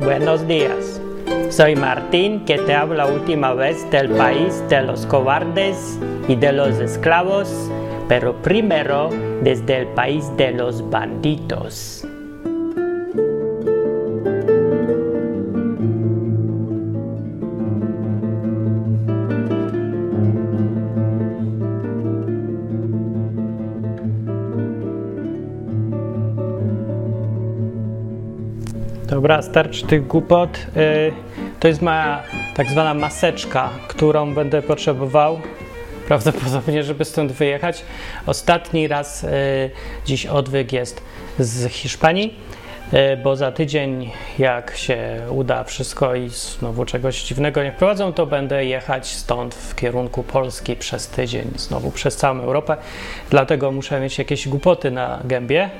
buenos días. Soy Martín que te habla última vez del país de los cobardes y de los esclavos, pero primero desde el país de los banditos. Dobra, starczy tych głupot. Y, to jest moja tak zwana maseczka, którą będę potrzebował prawdopodobnie, żeby stąd wyjechać. Ostatni raz y, dziś odwyk jest z Hiszpanii, bo za tydzień, jak się uda wszystko i znowu czegoś dziwnego nie wprowadzą, to będę jechać stąd w kierunku Polski przez tydzień, znowu przez całą Europę. Dlatego muszę mieć jakieś głupoty na gębie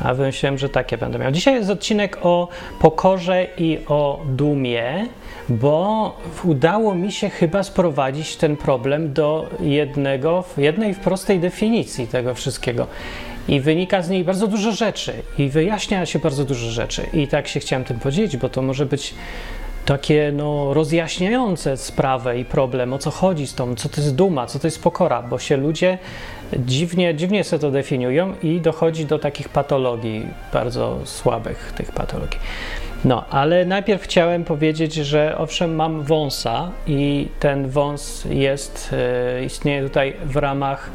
a wymyśliłem, że takie będę miał. Dzisiaj jest odcinek o pokorze i o dumie, bo udało mi się chyba sprowadzić ten problem do jednego, jednej prostej definicji tego wszystkiego. I wynika z niej bardzo dużo rzeczy, i wyjaśnia się bardzo dużo rzeczy. I tak się chciałem tym podzielić, bo to może być takie no, rozjaśniające sprawę i problem, o co chodzi z tą, co to jest duma, co to jest pokora, bo się ludzie dziwnie, dziwnie sobie to definiują i dochodzi do takich patologii, bardzo słabych tych patologii. No, ale najpierw chciałem powiedzieć, że owszem, mam wąsa i ten wąs jest, e, istnieje tutaj w ramach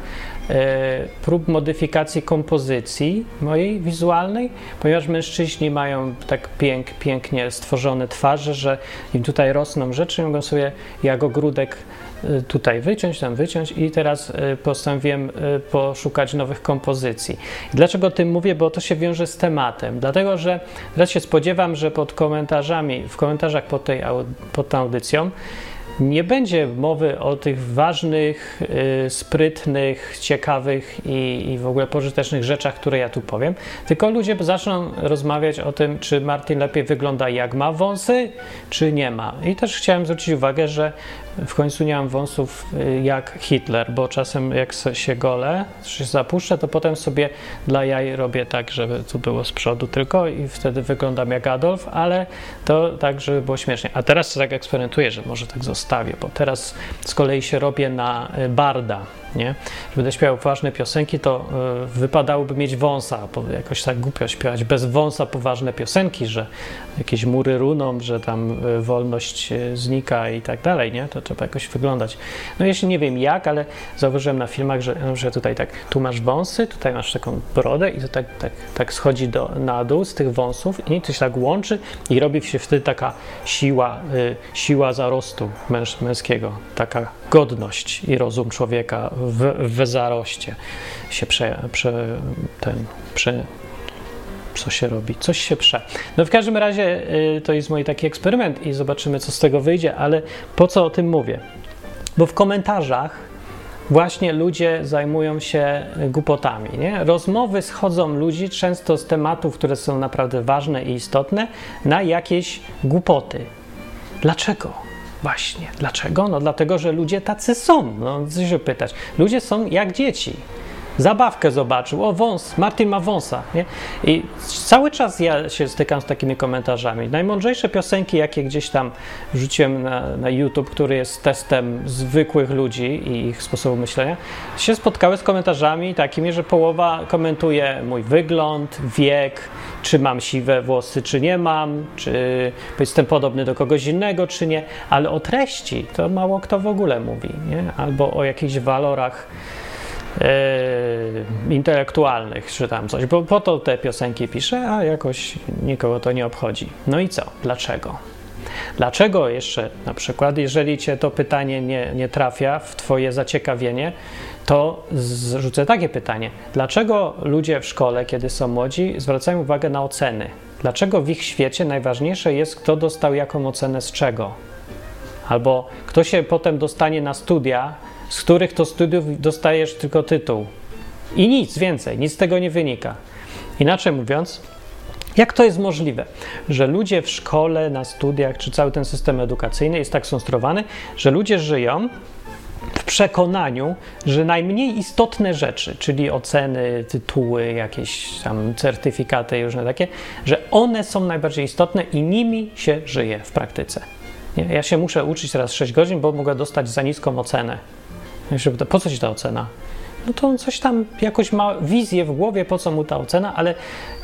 prób modyfikacji kompozycji mojej wizualnej, ponieważ mężczyźni mają tak pięk, pięknie stworzone twarze, że im tutaj rosną rzeczy, mogą sobie jak ogródek Y, tutaj wyciąć, tam wyciąć i teraz y, postanowiłem poszukać nowych kompozycji. Dlaczego o tym mówię? Bo to się wiąże z tematem. Dlatego, że teraz się spodziewam, że pod komentarzami, w komentarzach pod, tej, pod tą audycją nie będzie mowy o tych ważnych, sprytnych, ciekawych i, i, w ogóle pożytecznych rzeczach, które ja tu powiem, tylko ludzie zaczną rozmawiać o tym, czy Martin lepiej wygląda jak ma wąsy, czy nie ma. I też chciałem zwrócić uwagę, że w końcu nie mam wąsów y, jak Hitler, bo czasem jak się gole, się zapuszczę, to potem sobie dla jaj robię tak, żeby tu było z przodu tylko i wtedy wyglądam jak Adolf, ale to tak, żeby było śmiesznie. A teraz tak eksperymentuję, że może tak zostawię, bo teraz z kolei się robię na y, barda nie? Będę śpiewał ważne piosenki, to y, wypadałoby mieć wąsa, bo jakoś tak głupio śpiewać bez wąsa poważne piosenki, że jakieś mury runą, że tam y, wolność y, znika i tak dalej, nie? To trzeba jakoś wyglądać. No jeśli nie wiem jak, ale zauważyłem na filmach, że, że tutaj tak, tu masz wąsy, tutaj masz taką brodę i to tak, tak, tak schodzi do, na dół z tych wąsów i się tak łączy i robi się wtedy taka siła, siła zarostu męż, męskiego, taka godność i rozum człowieka w, w zaroście się prze, prze, ten, prze, co się robi, coś się prze. No w każdym razie y, to jest mój taki eksperyment i zobaczymy, co z tego wyjdzie, ale po co o tym mówię? Bo w komentarzach właśnie ludzie zajmują się głupotami. Nie? Rozmowy schodzą ludzi często z tematów, które są naprawdę ważne i istotne, na jakieś głupoty. Dlaczego? Właśnie. Dlaczego? No dlatego, że ludzie tacy są. No, co się pytać. Ludzie są jak dzieci. Zabawkę zobaczył, o wąs, Martin ma wąsa. Nie? I cały czas ja się stykam z takimi komentarzami. Najmądrzejsze piosenki, jakie gdzieś tam rzuciłem na, na YouTube, który jest testem zwykłych ludzi i ich sposobu myślenia, się spotkały z komentarzami takimi, że połowa komentuje mój wygląd, wiek, czy mam siwe włosy, czy nie mam, czy jestem podobny do kogoś innego, czy nie, ale o treści to mało kto w ogóle mówi, nie? albo o jakichś walorach Yy, intelektualnych, czy tam coś, bo po to te piosenki piszę, a jakoś nikogo to nie obchodzi. No i co? Dlaczego? Dlaczego jeszcze na przykład, jeżeli cię to pytanie nie, nie trafia w twoje zaciekawienie, to zrzucę takie pytanie. Dlaczego ludzie w szkole, kiedy są młodzi, zwracają uwagę na oceny? Dlaczego w ich świecie najważniejsze jest, kto dostał jaką ocenę z czego? Albo kto się potem dostanie na studia, z których to studiów dostajesz tylko tytuł. I nic więcej, nic z tego nie wynika. Inaczej mówiąc, jak to jest możliwe, że ludzie w szkole, na studiach, czy cały ten system edukacyjny jest tak skonstruowany, że ludzie żyją w przekonaniu, że najmniej istotne rzeczy, czyli oceny, tytuły, jakieś tam certyfikaty i różne takie, że one są najbardziej istotne i nimi się żyje w praktyce. Ja się muszę uczyć teraz 6 godzin, bo mogę dostać za niską ocenę. Po co ci ta ocena? no to on coś tam, jakoś ma wizję w głowie, po co mu ta ocena, ale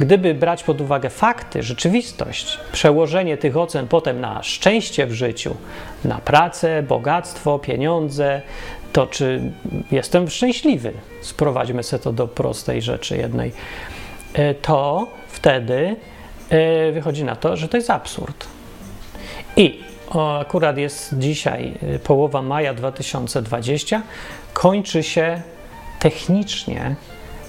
gdyby brać pod uwagę fakty, rzeczywistość, przełożenie tych ocen potem na szczęście w życiu, na pracę, bogactwo, pieniądze, to czy jestem szczęśliwy, sprowadźmy sobie to do prostej rzeczy jednej, e, to wtedy e, wychodzi na to, że to jest absurd. I akurat jest dzisiaj e, połowa maja 2020, kończy się technicznie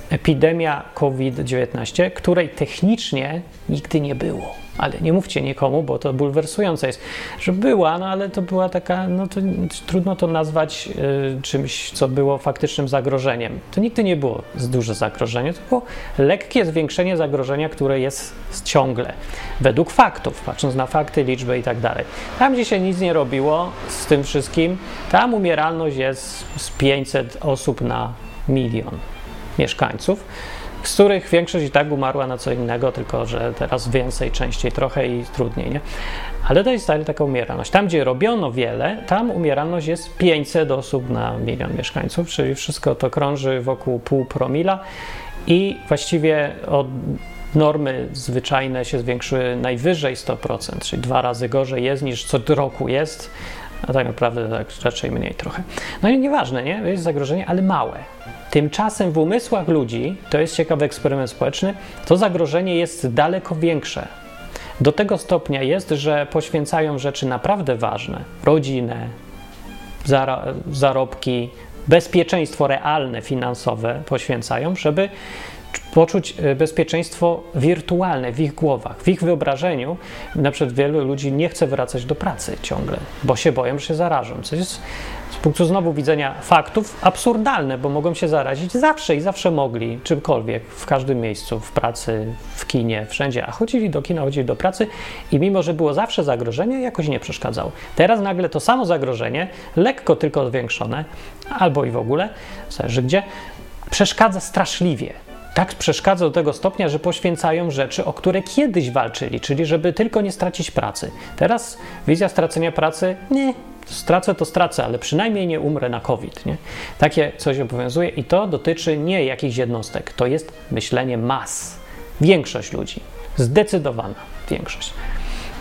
epidemia COVID-19, której technicznie nigdy nie było. Ale nie mówcie nikomu, bo to bulwersujące jest, że była, no ale to była taka, no to trudno to nazwać y, czymś, co było faktycznym zagrożeniem. To nigdy nie było duże zagrożenie, to było lekkie zwiększenie zagrożenia, które jest ciągle, według faktów, patrząc na fakty, liczby i tak dalej. Tam, gdzie się nic nie robiło z tym wszystkim, tam umieralność jest z 500 osób na milion mieszkańców, z których większość i tak umarła na co innego, tylko że teraz więcej, częściej trochę i trudniej, nie? Ale to jest dalej taka umieralność. Tam, gdzie robiono wiele, tam umieralność jest 500 osób na milion mieszkańców, czyli wszystko to krąży wokół pół promila i właściwie od normy zwyczajne się zwiększyły najwyżej 100%, czyli dwa razy gorzej jest niż co roku jest, a tak naprawdę tak raczej mniej trochę. No i nieważne, nie? Jest zagrożenie, ale małe. Tymczasem w umysłach ludzi, to jest ciekawy eksperyment społeczny, to zagrożenie jest daleko większe. Do tego stopnia jest, że poświęcają rzeczy naprawdę ważne rodzinę, zarobki, bezpieczeństwo realne, finansowe poświęcają, żeby poczuć e, bezpieczeństwo wirtualne w ich głowach, w ich wyobrażeniu. Na przykład wielu ludzi nie chce wracać do pracy ciągle, bo się boją, że się zarażą. Co jest punktu znowu widzenia faktów absurdalne, bo mogą się zarazić zawsze i zawsze mogli, czymkolwiek, w każdym miejscu, w pracy, w kinie, wszędzie. A chodzili do kina, chodzili do pracy i mimo, że było zawsze zagrożenie, jakoś nie przeszkadzało. Teraz nagle to samo zagrożenie, lekko tylko zwiększone, albo i w ogóle, zależy gdzie, przeszkadza straszliwie tak przeszkadza do tego stopnia, że poświęcają rzeczy, o które kiedyś walczyli, czyli żeby tylko nie stracić pracy. Teraz wizja stracenia pracy, nie, stracę to stracę, ale przynajmniej nie umrę na COVID. Nie? Takie coś obowiązuje i to dotyczy nie jakichś jednostek, to jest myślenie mas. Większość ludzi, zdecydowana większość.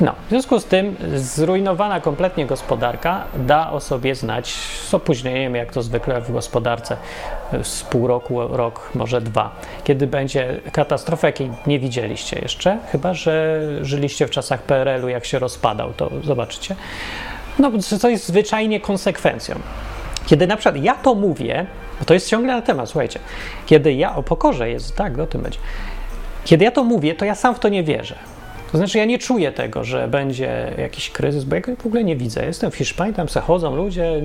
No, w związku z tym zrujnowana kompletnie gospodarka da o sobie znać z opóźnieniem, jak to zwykle w gospodarce, z pół roku, rok, może dwa, kiedy będzie katastrofa, jakiej nie widzieliście jeszcze, chyba że żyliście w czasach PRL-u, jak się rozpadał, to zobaczycie. No, co jest zwyczajnie konsekwencją. Kiedy na przykład ja to mówię, bo to jest ciągle na temat, słuchajcie, kiedy ja o pokorze jest, tak, o tym będzie. Kiedy ja to mówię, to ja sam w to nie wierzę. To znaczy, ja nie czuję tego, że będzie jakiś kryzys, bo ja w ogóle nie widzę. Jestem w Hiszpanii, tam se chodzą ludzie,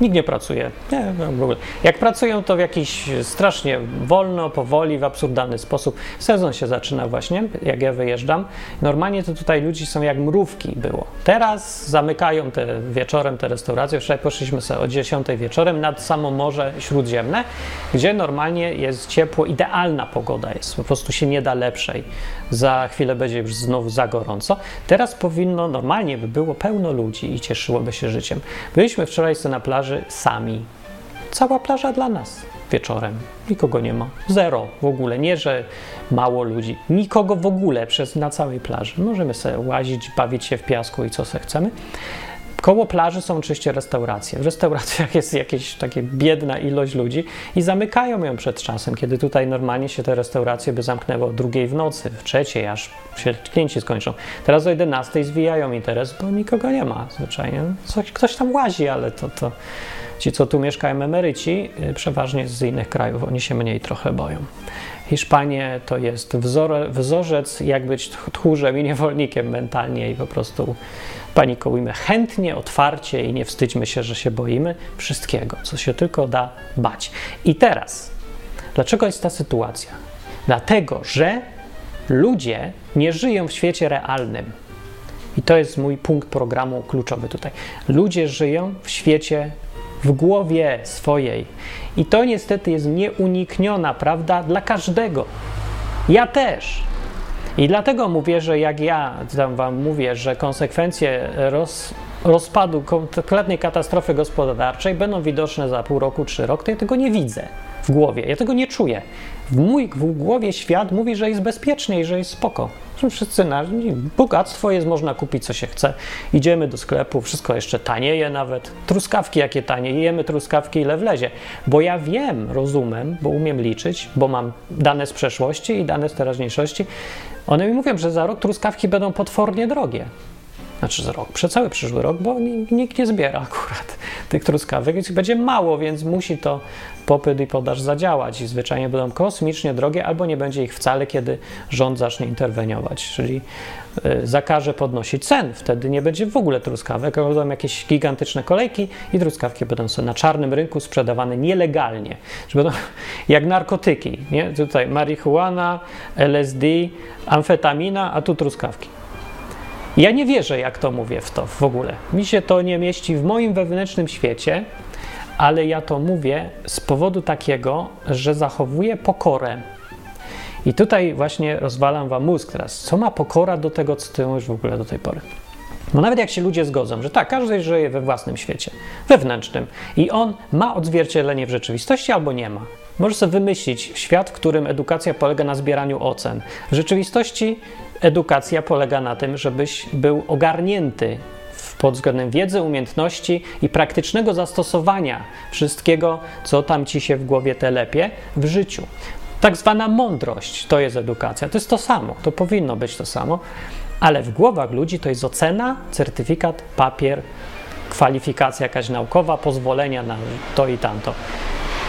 nikt nie pracuje. Nie, w ogóle. Jak pracują, to w jakiś strasznie wolno, powoli, w absurdalny sposób. Sezon się zaczyna właśnie, jak ja wyjeżdżam. Normalnie to tutaj ludzi są jak mrówki było. Teraz zamykają te wieczorem te restauracje. Wczoraj poszliśmy sobie o 10 wieczorem nad samo Morze Śródziemne, gdzie normalnie jest ciepło, idealna pogoda jest. Po prostu się nie da lepszej. Za chwilę będzie już znowu za gorąco. Teraz powinno, normalnie by było pełno ludzi i cieszyłoby się życiem. Byliśmy wczoraj sobie na plaży sami. Cała plaża dla nas wieczorem. Nikogo nie ma. Zero w ogóle. Nie, że mało ludzi. Nikogo w ogóle przez na całej plaży. Możemy sobie łazić, bawić się w piasku i co se chcemy. Koło plaży są oczywiście restauracje. W restauracjach jest jakaś taka biedna ilość ludzi i zamykają ją przed czasem, kiedy tutaj normalnie się te restauracje by zamknęły o drugiej w nocy, w trzeciej, aż się klienci skończą. Teraz o 11 zwijają interes, bo nikogo nie ma zwyczajnie. Coś, ktoś tam łazi, ale to, to ci, co tu mieszkają, emeryci, y, przeważnie z innych krajów, oni się mniej trochę boją. Hiszpanie to jest wzor, wzorzec, jak być tchórzem i niewolnikiem mentalnie i po prostu panikujmy chętnie, otwarcie i nie wstydźmy się, że się boimy wszystkiego, co się tylko da bać. I teraz, dlaczego jest ta sytuacja? Dlatego, że ludzie nie żyją w świecie realnym. I to jest mój punkt programu kluczowy tutaj. Ludzie żyją w świecie w głowie swojej. I to niestety jest nieunikniona prawda dla każdego. Ja też. I dlatego mówię, że jak ja wam mówię, że konsekwencje roz, rozpadu kompletnej katastrofy gospodarczej będą widoczne za pół roku, trzy rok, to ja tego nie widzę w głowie. Ja tego nie czuję. W mój w głowie świat mówi, że jest bezpiecznie i że jest spoko. Wszyscy na bogactwo jest, można kupić co się chce. Idziemy do sklepu, wszystko jeszcze tanieje nawet. Truskawki jakie tanie, jemy truskawki ile wlezie. Bo ja wiem, rozumiem, bo umiem liczyć, bo mam dane z przeszłości i dane z teraźniejszości. One mi mówią, że za rok truskawki będą potwornie drogie znaczy za rok, przez cały przyszły rok, bo nikt nie zbiera akurat tych truskawek, więc będzie mało, więc musi to popyt i podaż zadziałać i zwyczajnie będą kosmicznie drogie, albo nie będzie ich wcale, kiedy rząd zacznie interweniować, czyli y, zakaże podnosić cen. Wtedy nie będzie w ogóle truskawek, będą jakieś gigantyczne kolejki i truskawki będą sobie na czarnym rynku sprzedawane nielegalnie. Będą jak narkotyki, nie? Tutaj marihuana, LSD, amfetamina, a tu truskawki. Ja nie wierzę, jak to mówię w to w ogóle. Mi się to nie mieści w moim wewnętrznym świecie, ale ja to mówię z powodu takiego, że zachowuję pokorę. I tutaj właśnie rozwalam wam mózg teraz. Co ma pokora do tego, co ty mówisz w ogóle do tej pory? No nawet jak się ludzie zgodzą, że tak, każdy żyje we własnym świecie, wewnętrznym i on ma odzwierciedlenie w rzeczywistości albo nie ma. Możesz sobie wymyślić świat, w którym edukacja polega na zbieraniu ocen. W rzeczywistości edukacja polega na tym, żebyś był ogarnięty pod względem wiedzy, umiejętności i praktycznego zastosowania wszystkiego, co tam ci się w głowie telepie w życiu. Tak zwana mądrość to jest edukacja. To jest to samo, to powinno być to samo, ale w głowach ludzi to jest ocena, certyfikat, papier, kwalifikacja jakaś naukowa, pozwolenia na to i tamto.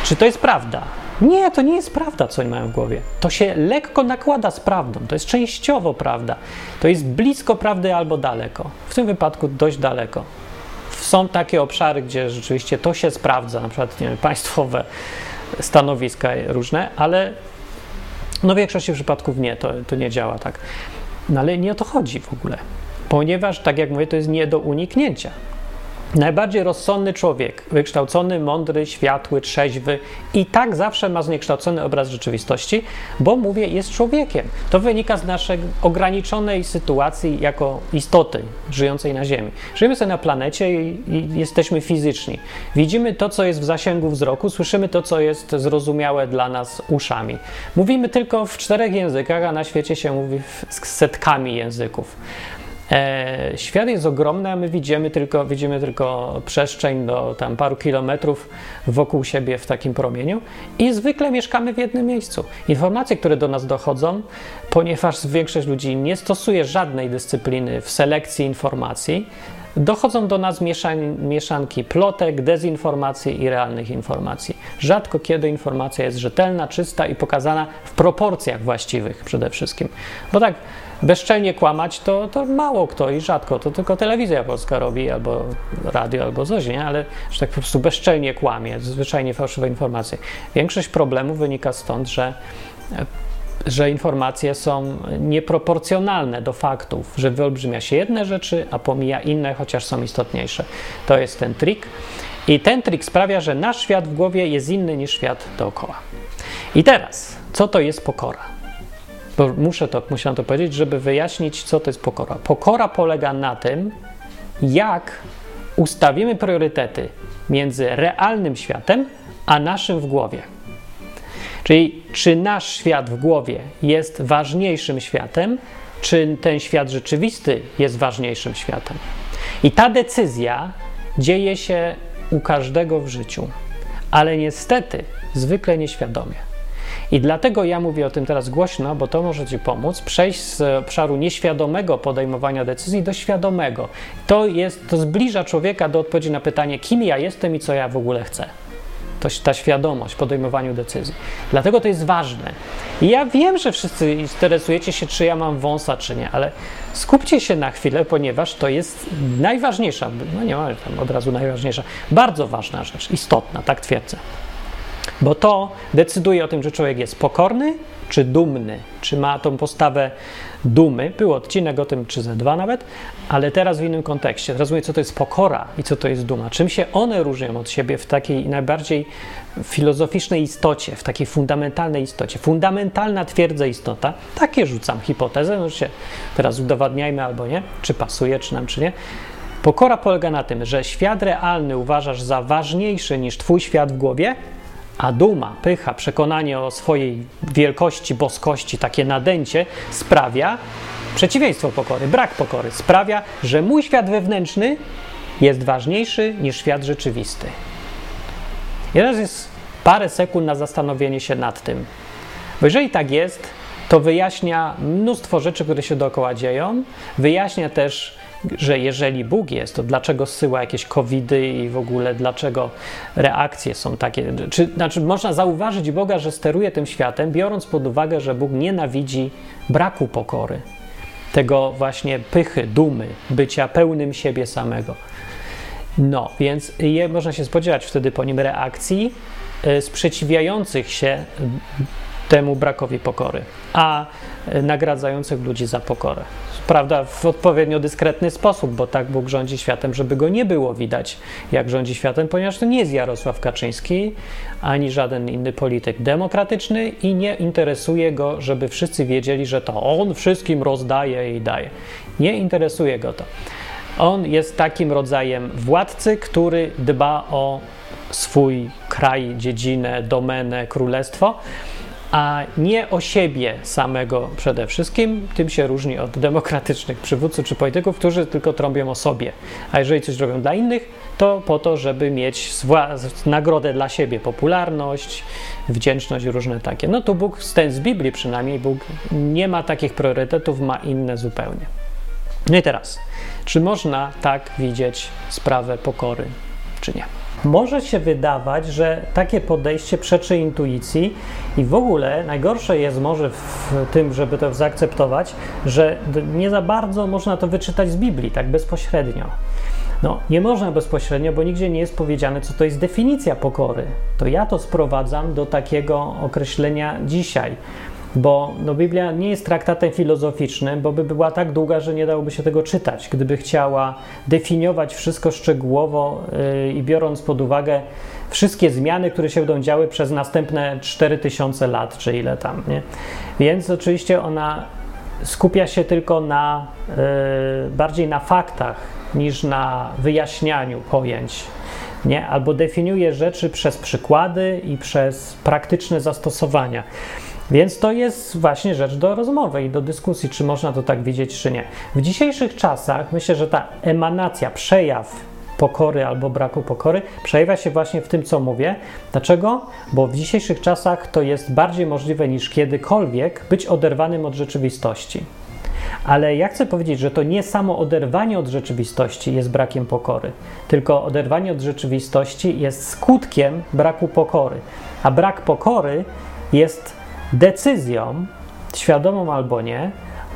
Czy to jest prawda? Nie, to nie jest prawda, co oni mają w głowie. To się lekko nakłada z prawdą, to jest częściowo prawda. To jest blisko prawdy albo daleko. W tym wypadku dość daleko. Są takie obszary, gdzie rzeczywiście to się sprawdza, na przykład wiem, państwowe stanowiska różne, ale no w większości przypadków nie, to, to nie działa tak. No ale nie o to chodzi w ogóle, ponieważ, tak jak mówię, to jest nie do uniknięcia. Najbardziej rozsądny człowiek, wykształcony, mądry, światły, trzeźwy i tak zawsze ma zniekształcony obraz rzeczywistości, bo mówię, jest człowiekiem. To wynika z naszej ograniczonej sytuacji jako istoty żyjącej na Ziemi. Żyjemy sobie na planecie i, i jesteśmy fizyczni. Widzimy to, co jest w zasięgu wzroku, słyszymy to, co jest zrozumiałe dla nas uszami. Mówimy tylko w czterech językach, a na świecie się mówi z setkami języków. E, świat jest ogromny, a my widzimy tylko, widzimy tylko przestrzeń do tam paru kilometrów wokół siebie w takim promieniu i zwykle mieszkamy w jednym miejscu. Informacje, które do nas dochodzą, ponieważ większość ludzi nie stosuje żadnej dyscypliny w selekcji informacji, dochodzą do nas mieszan mieszanki plotek, dezinformacji i realnych informacji. Rzadko kiedy informacja jest rzetelna, czysta i pokazana w proporcjach właściwych przede wszystkim. Bo tak bezczelnie kłamać to, to mało kto i rzadko, to tylko telewizja polska robi, albo radio, albo coś, nie? Ale że tak po prostu bezczelnie kłamie, zwyczajnie fałszywe informacje. Większość problemów wynika stąd, że że informacje są nieproporcjonalne do faktów, że wyolbrzymia się jedne rzeczy, a pomija inne, chociaż są istotniejsze. To jest ten trik. I ten trik sprawia, że nasz świat w głowie jest inny niż świat dookoła. I teraz, co to jest pokora? Bo muszę to, musiałem to powiedzieć, żeby wyjaśnić, co to jest pokora. Pokora polega na tym, jak ustawimy priorytety między realnym światem a naszym w głowie. Czyli czy nasz świat w głowie jest ważniejszym światem, czy ten świat rzeczywisty jest ważniejszym światem. I ta decyzja dzieje się u każdego w życiu, ale niestety zwykle nieświadomie. I dlatego ja mówię o tym teraz głośno, bo to może Ci pomóc przejść z obszaru nieświadomego podejmowania decyzji do świadomego. To, jest, to zbliża człowieka do odpowiedzi na pytanie, kim ja jestem i co ja w ogóle chcę to, ta świadomość podejmowaniu decyzji. Dlatego to jest ważne. I ja wiem, że wszyscy interesujecie się, czy ja mam wąsa, czy nie, ale skupcie się na chwilę, ponieważ to jest najważniejsza, no nie ma tam od razu najważniejsza, bardzo ważna rzecz, istotna, tak twierdzę. Bo to decyduje o tym, czy człowiek jest pokorny, czy dumny, czy ma tą postawę dumy. Był odcinek o tym, czy ze dwa nawet, ale teraz w innym kontekście. Teraz mówię, co to jest pokora i co to jest duma. Czym się one różnią od siebie w takiej najbardziej filozoficznej istocie, w takiej fundamentalnej istocie. Fundamentalna twierdza istota, takie rzucam hipotezę, no się teraz udowadniajmy albo nie, czy pasuje, czy nam, czy nie. Pokora polega na tym, że świat realny uważasz za ważniejszy niż twój świat w głowie, a duma, pycha, przekonanie o swojej wielkości, boskości, takie nadęcie sprawia, przeciwieństwo pokory, brak pokory, sprawia, że mój świat wewnętrzny jest ważniejszy niż świat rzeczywisty. I teraz jest parę sekund na zastanowienie się nad tym. Bo jeżeli tak jest, to wyjaśnia mnóstwo rzeczy, które się dookoła dzieją. Wyjaśnia też, że jeżeli Bóg jest, to dlaczego zsyła jakieś covidy i w ogóle dlaczego reakcje są takie. Czy, znaczy, można zauważyć Boga, że steruje tym światem, biorąc pod uwagę, że Bóg nienawidzi braku pokory, tego właśnie pychy, dumy, bycia pełnym siebie samego. No, więc je, można się spodziewać wtedy po nim reakcji y, sprzeciwiających się temu brakowi pokory, a y, nagradzających ludzi za pokorę. Prawda, w odpowiednio dyskretny sposób, bo tak Bóg rządzi światem, żeby go nie było widać, jak rządzi światem, ponieważ to nie jest Jarosław Kaczyński ani żaden inny polityk demokratyczny i nie interesuje go, żeby wszyscy wiedzieli, że to on wszystkim rozdaje i daje. Nie interesuje go to. On jest takim rodzajem władcy, który dba o swój kraj, dziedzinę, domenę, królestwo, a nie o siebie samego przede wszystkim. Tym się różni od demokratycznych przywódców czy polityków, którzy tylko trąbią o sobie. A jeżeli coś robią dla innych, to po to, żeby mieć nagrodę dla siebie, popularność, wdzięczność, różne takie. No to Bóg, ten z Biblii przynajmniej, Bóg nie ma takich priorytetów, ma inne zupełnie. No i teraz, czy można tak widzieć sprawę pokory, czy nie? Może się wydawać, że takie podejście przeczy intuicji i w ogóle najgorsze jest może w tym, żeby to zaakceptować, że nie za bardzo można to wyczytać z Biblii, tak bezpośrednio. No, nie można bezpośrednio, bo nigdzie nie jest powiedziane, co to jest definicja pokory. To ja to sprowadzam do takiego określenia dzisiaj bo no, Biblia nie jest traktatem filozoficznym, bo by była tak długa, że nie dałoby się tego czytać. Gdyby chciała definiować wszystko szczegółowo yy, i biorąc pod uwagę wszystkie zmiany, które się będą działy przez następne 4000 lat, czy ile tam, nie? Więc oczywiście ona skupia się tylko na, yy, bardziej na faktach niż na wyjaśnianiu pojęć. Nie? Albo definiuje rzeczy przez przykłady i przez praktyczne zastosowania. Więc to jest właśnie rzecz do rozmowy i do dyskusji, czy można to tak widzieć, czy nie. W dzisiejszych czasach myślę, że ta emanacja, przejaw pokory albo braku pokory przejawia się właśnie w tym, co mówię. Dlaczego? Bo w dzisiejszych czasach to jest bardziej możliwe niż kiedykolwiek być oderwanym od rzeczywistości. Ale ja chcę powiedzieć, że to nie samo oderwanie od rzeczywistości jest brakiem pokory, tylko oderwanie od rzeczywistości jest skutkiem braku pokory. A brak pokory jest decyzją, świadomą albo nie,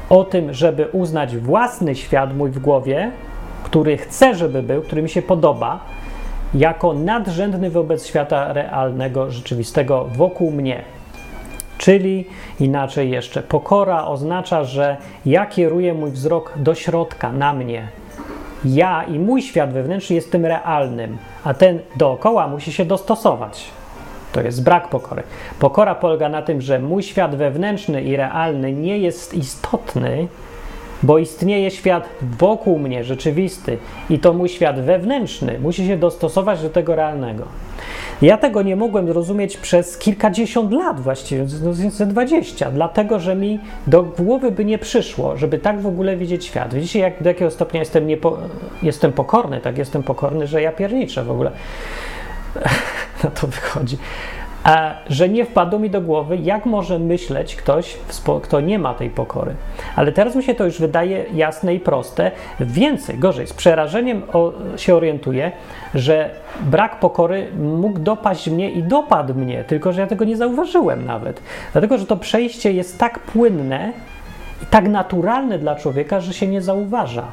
o tym, żeby uznać własny świat mój w głowie, który chcę, żeby był, który mi się podoba, jako nadrzędny wobec świata realnego, rzeczywistego wokół mnie. Czyli inaczej jeszcze, pokora oznacza, że ja kieruję mój wzrok do środka, na mnie. Ja i mój świat wewnętrzny jest tym realnym, a ten dookoła musi się dostosować. To jest brak pokory. Pokora polega na tym, że mój świat wewnętrzny i realny nie jest istotny, bo istnieje świat wokół mnie, rzeczywisty, i to mój świat wewnętrzny musi się dostosować do tego realnego. Ja tego nie mogłem zrozumieć przez kilkadziesiąt lat, właściwie no, ze dwadzieścia, dlatego że mi do głowy by nie przyszło, żeby tak w ogóle widzieć świat. Widzicie, jak, do jakiego stopnia jestem, niepo, jestem pokorny, tak jestem pokorny, że ja pierniczę w ogóle. na to wychodzi. Że nie wpadło mi do głowy, jak może myśleć ktoś, kto nie ma tej pokory. Ale teraz mi się to już wydaje jasne i proste. Więcej, gorzej, z przerażeniem o, się orientuję, że brak pokory mógł dopaść mnie i dopadł mnie, tylko że ja tego nie zauważyłem nawet. Dlatego, że to przejście jest tak płynne i tak naturalne dla człowieka, że się nie zauważa.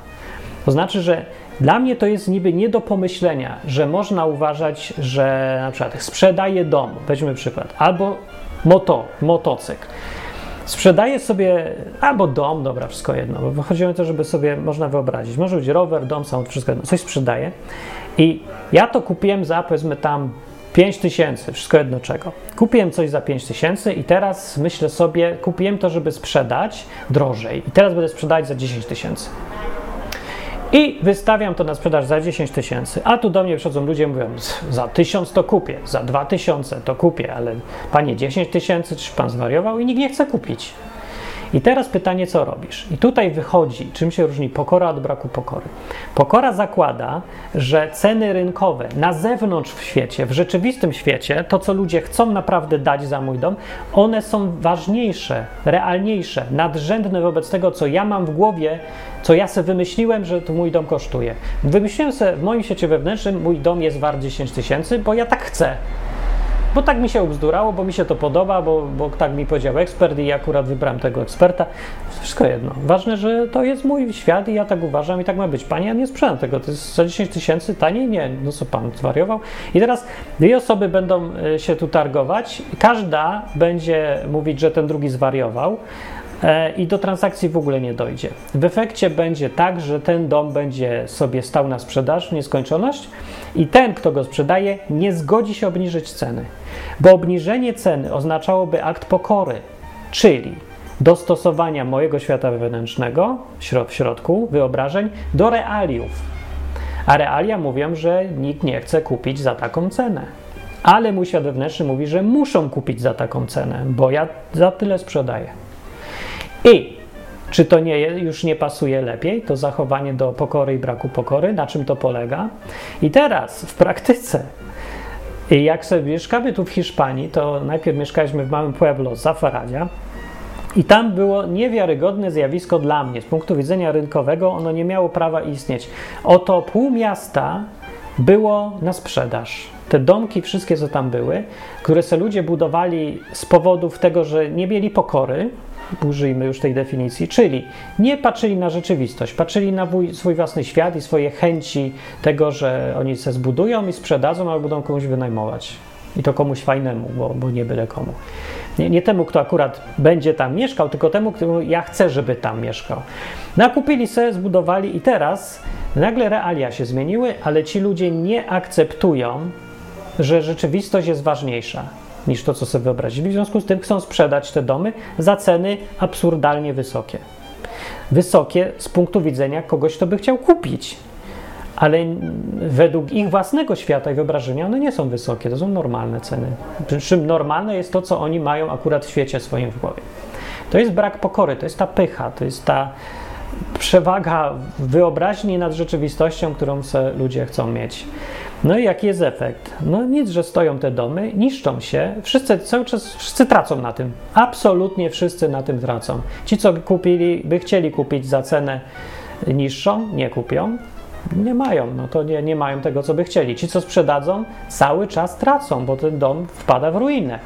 To znaczy, że dla mnie to jest niby nie do pomyślenia, że można uważać, że na przykład sprzedaję dom, weźmy przykład, albo moto, motocykl. sprzedaję sobie albo dom, dobra, wszystko jedno, bo chodzi o to, żeby sobie można wyobrazić. Może być rower, dom, samochód, wszystko jedno. Coś sprzedaję i ja to kupiłem za powiedzmy tam 5 tysięcy, wszystko jedno czego. Kupiłem coś za 5 tysięcy i teraz myślę sobie, kupiłem to, żeby sprzedać drożej i teraz będę sprzedać za 10 tysięcy. I wystawiam to na sprzedaż za 10 tysięcy, a tu do mnie przychodzą ludzie mówią, za 1000 to kupię, za 2000 to kupię, ale panie 10 tysięcy, czy pan zwariował i nikt nie chce kupić. I teraz pytanie, co robisz? I tutaj wychodzi, czym się różni pokora od braku pokory. Pokora zakłada, że ceny rynkowe na zewnątrz w świecie, w rzeczywistym świecie, to co ludzie chcą naprawdę dać za mój dom, one są ważniejsze, realniejsze, nadrzędne wobec tego, co ja mam w głowie, co ja sobie wymyśliłem, że to mój dom kosztuje. Wymyśliłem sobie w moim świecie wewnętrznym, mój dom jest wart 10 tysięcy, bo ja tak chcę bo tak mi się ubzdurało, bo mi się to podoba, bo, bo tak mi powiedział ekspert i akurat wybrałem tego eksperta. Wszystko jedno. Ważne, że to jest mój świat i ja tak uważam i tak ma być. Panie, ja nie sprzedam tego. To jest za 10 tysięcy taniej? Nie. No co pan zwariował? I teraz dwie osoby będą e, się tu targować. Każda będzie mówić, że ten drugi zwariował i do transakcji w ogóle nie dojdzie. W efekcie będzie tak, że ten dom będzie sobie stał na sprzedaż w nieskończoność i ten, kto go sprzedaje, nie zgodzi się obniżyć ceny, bo obniżenie ceny oznaczałoby akt pokory, czyli dostosowania mojego świata wewnętrznego w środku wyobrażeń do realiów. A realia mówią, że nikt nie chce kupić za taką cenę. Ale mój świat wewnętrzny mówi, że muszą kupić za taką cenę, bo ja za tyle sprzedaję. I czy to nie, już nie pasuje lepiej, to zachowanie do pokory i braku pokory? Na czym to polega? I teraz w praktyce, jak sobie mieszkamy tu w Hiszpanii, to najpierw mieszkaliśmy w małym pueblo Zafaradia i tam było niewiarygodne zjawisko dla mnie. Z punktu widzenia rynkowego ono nie miało prawa istnieć. Oto pół miasta było na sprzedaż. Te domki, wszystkie co tam były, które se ludzie budowali z powodów tego, że nie mieli pokory, użyjmy już tej definicji, czyli nie patrzyli na rzeczywistość, patrzyli na swój własny świat i swoje chęci tego, że oni se zbudują i sprzedadzą, albo będą komuś wynajmować. I to komuś fajnemu, bo, bo nie byle komu. Nie, nie, temu, kto akurat będzie tam mieszkał, tylko temu, któremu ja chcę, żeby tam mieszkał. Nakupili sobie, zbudowali i teraz nagle realia się zmieniły, ale ci ludzie nie akceptują, że rzeczywistość jest ważniejsza niż to, co sobie wyobrazili. W związku z tym chcą sprzedać te domy za ceny absurdalnie wysokie. Wysokie z punktu widzenia kogoś, kto by chciał kupić. Ale według ich własnego świata i wyobrażenia one nie są wysokie, to są normalne ceny. Przy czym normalne jest to, co oni mają akurat w świecie swoim w głowie. To jest brak pokory, to jest ta pycha, to jest ta przewaga wyobraźni nad rzeczywistością, którą se ludzie chcą mieć. No i jaki jest efekt? No nic, że stoją te domy, niszczą się, wszyscy cały czas, wszyscy tracą na tym. Absolutnie wszyscy na tym tracą. Ci, co kupili, by chcieli kupić za cenę niższą, nie kupią. Nie mają, no to nie, nie mają tego, co by chcieli. Ci, co sprzedadzą, cały czas tracą, bo ten dom wpada w ruinę.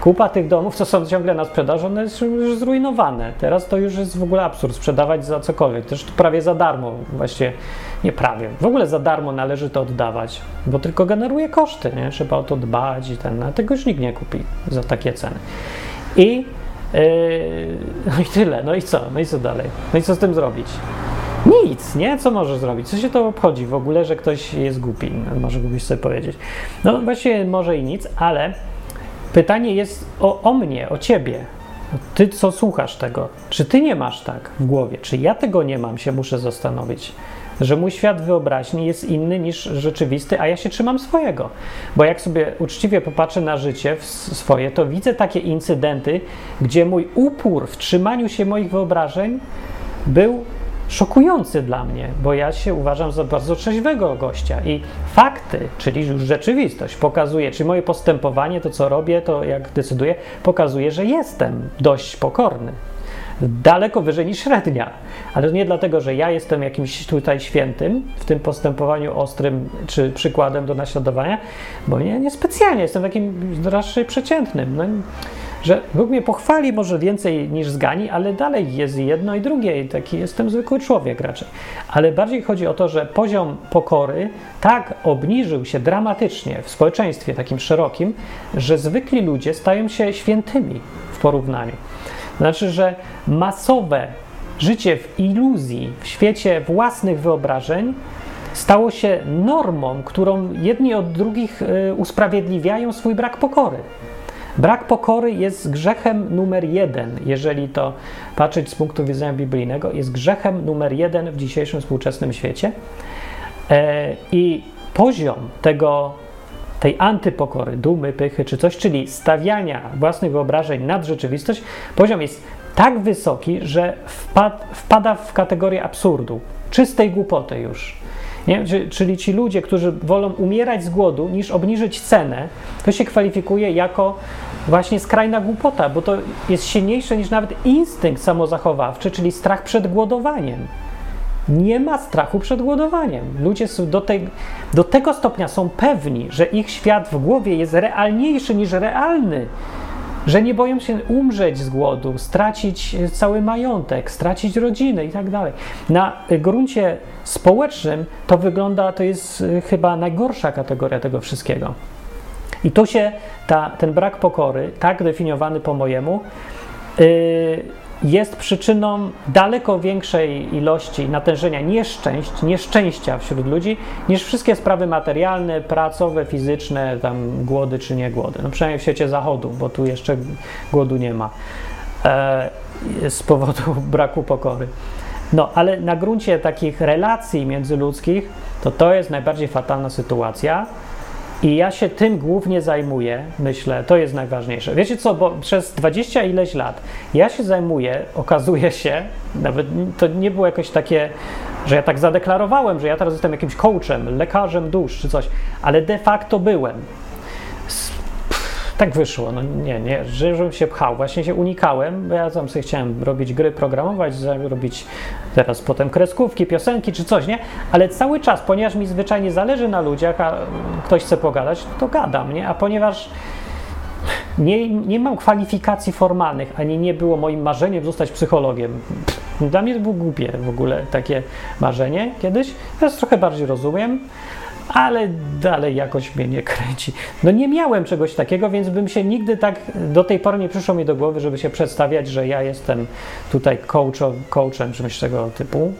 Kupa tych domów, co są ciągle na sprzedaż, one są już zrujnowane. Teraz to już jest w ogóle absurd sprzedawać za cokolwiek. Też prawie za darmo, właściwie nie prawie. W ogóle za darmo należy to oddawać, bo tylko generuje koszty, nie? Trzeba o to dbać i ten, a tego już nikt nie kupi za takie ceny. I yy, no i tyle. No i co? No i co dalej? No i co z tym zrobić? Nic, nie? Co możesz zrobić? Co się to obchodzi w ogóle, że ktoś jest głupi? Może mógłbyś sobie powiedzieć. No właściwie może i nic, ale pytanie jest o, o mnie, o ciebie. Ty, co słuchasz tego? Czy ty nie masz tak w głowie? Czy ja tego nie mam, się muszę zastanowić? Że mój świat wyobraźni jest inny niż rzeczywisty, a ja się trzymam swojego. Bo jak sobie uczciwie popatrzę na życie swoje, to widzę takie incydenty, gdzie mój upór w trzymaniu się moich wyobrażeń był szokujący dla mnie, bo ja się uważam za bardzo trzeźwego gościa i fakty, czyli już rzeczywistość pokazuje, czy moje postępowanie, to co robię, to jak decyduję, pokazuje, że jestem dość pokorny. Daleko wyżej niż średnia. Ale nie dlatego, że ja jestem jakimś tutaj świętym w tym postępowaniu ostrym czy przykładem do naśladowania, bo nie, nie specjalnie jestem takim raczej przeciętnym. No, że Bóg mnie pochwali może więcej niż zgani, ale dalej jest jedno i drugie i taki jestem zwykły człowiek raczej. Ale bardziej chodzi o to, że poziom pokory tak obniżył się dramatycznie w społeczeństwie takim szerokim, że zwykli ludzie stają się świętymi w porównaniu. Znaczy, że masowe życie w iluzji, w świecie własnych wyobrażeń stało się normą, którą jedni od drugich y, usprawiedliwiają swój brak pokory. Brak pokory jest grzechem numer jeden, jeżeli to patrzeć z punktu widzenia biblijnego, jest grzechem numer jeden w dzisiejszym współczesnym świecie. E, I poziom tego, tej antypokory, dumy, pychy czy coś, czyli stawiania własnych wyobrażeń nad rzeczywistość, poziom jest tak wysoki, że wpad, wpada w kategorię absurdu, czystej głupoty już. Nie? Czyli ci ludzie, którzy wolą umierać z głodu niż obniżyć cenę, to się kwalifikuje jako właśnie skrajna głupota, bo to jest silniejsze niż nawet instynkt samozachowawczy, czyli strach przed głodowaniem. Nie ma strachu przed głodowaniem. Ludzie do, do tego stopnia są pewni, że ich świat w głowie jest realniejszy niż realny, że nie boją się umrzeć z głodu, stracić cały majątek, stracić rodzinę i tak dalej. Na gruncie społecznym to wygląda, to jest y, chyba najgorsza kategoria tego wszystkiego. I tu się ta, ten brak pokory, tak definiowany po mojemu, yy, jest przyczyną daleko większej ilości natężenia nieszczęść, nieszczęścia wśród ludzi, niż wszystkie sprawy materialne, pracowe, fizyczne, tam głody czy nie głody. No przynajmniej w świecie zachodu, bo tu jeszcze głodu nie ma e, z powodu braku pokory. No, ale na gruncie takich relacji międzyludzkich, to to jest najbardziej fatalna sytuacja. I ja się tym głównie zajmuję, myślę, to jest najważniejsze. Wiecie co, bo przez dwadzieścia ileś lat ja się zajmuję, okazuje się, nawet to nie było jakoś takie, że ja tak zadeklarowałem, że ja teraz jestem jakimś coachem, lekarzem dusz czy coś, ale de facto byłem tak wyszło. No nie, nie, żebym się pchał. Właśnie się unikałem, bo ja tam sobie chciałem robić gry, programować, robić teraz potem kreskówki, piosenki czy coś, nie? Ale cały czas, ponieważ mi zwyczajnie zależy na ludziach, a ktoś chce pogadać, to gadam, nie? A ponieważ nie, nie mam kwalifikacji formalnych, ani nie było moim marzeniem zostać psychologiem. Dla mnie to było głupie w ogóle takie marzenie kiedyś. Teraz trochę bardziej rozumiem ale dalej jakoś mnie nie kręci. No nie miałem czegoś takiego, więc bym się nigdy tak, do tej pory nie przyszło mi do głowy, żeby się przedstawiać, że ja jestem tutaj coachem, coachem czymś tego typu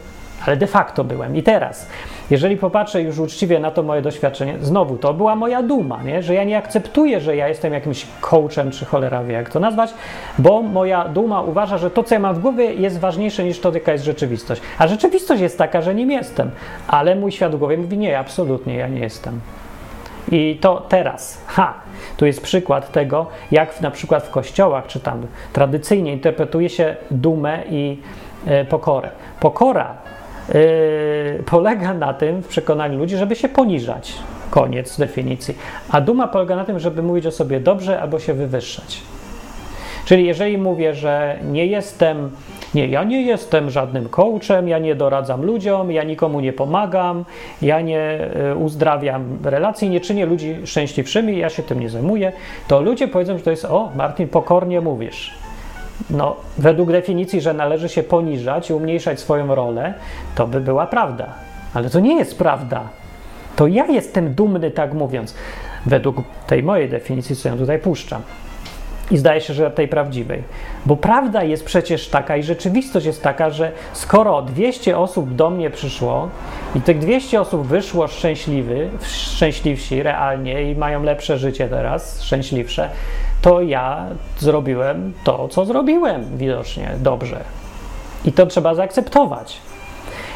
ale de facto byłem. I teraz, jeżeli popatrzę już uczciwie na to moje doświadczenie, znowu to była moja duma, nie? że ja nie akceptuję, że ja jestem jakimś coachem, czy cholera wie, jak to nazwać, bo moja duma uważa, że to, co ja mam w głowie, jest ważniejsze niż to, jaka jest rzeczywistość. A rzeczywistość jest taka, że nim jestem, ale mój świat w głowie mówi, nie, absolutnie, ja nie jestem. I to teraz, ha, tu jest przykład tego, jak na przykład w kościołach, czy tam tradycyjnie interpretuje się dumę i e, pokorę. Pokora Yy, polega na tym, w przekonaniu ludzi, żeby się poniżać. Koniec definicji. A duma polega na tym, żeby mówić o sobie dobrze albo się wywyższać. Czyli jeżeli mówię, że nie jestem, nie, ja nie jestem żadnym coachem, ja nie doradzam ludziom, ja nikomu nie pomagam, ja nie y, uzdrawiam relacji, nie czynię ludzi szczęśliwszymi, ja się tym nie zajmuję, to ludzie powiedzą, że to jest, o, Martin, pokornie mówisz. No, według definicji, że należy się poniżać i umniejszać swoją rolę, to by była prawda. Ale to nie jest prawda. To ja jestem dumny, tak mówiąc, według tej mojej definicji, co ja tutaj puszczam. I zdaje się, że tej prawdziwej. Bo prawda jest przecież taka i rzeczywistość jest taka, że skoro 200 osób do mnie przyszło i tych 200 osób wyszło szczęśliwy, szczęśliwsi realnie i mają lepsze życie teraz, szczęśliwsze, to ja zrobiłem to, co zrobiłem widocznie dobrze. I to trzeba zaakceptować.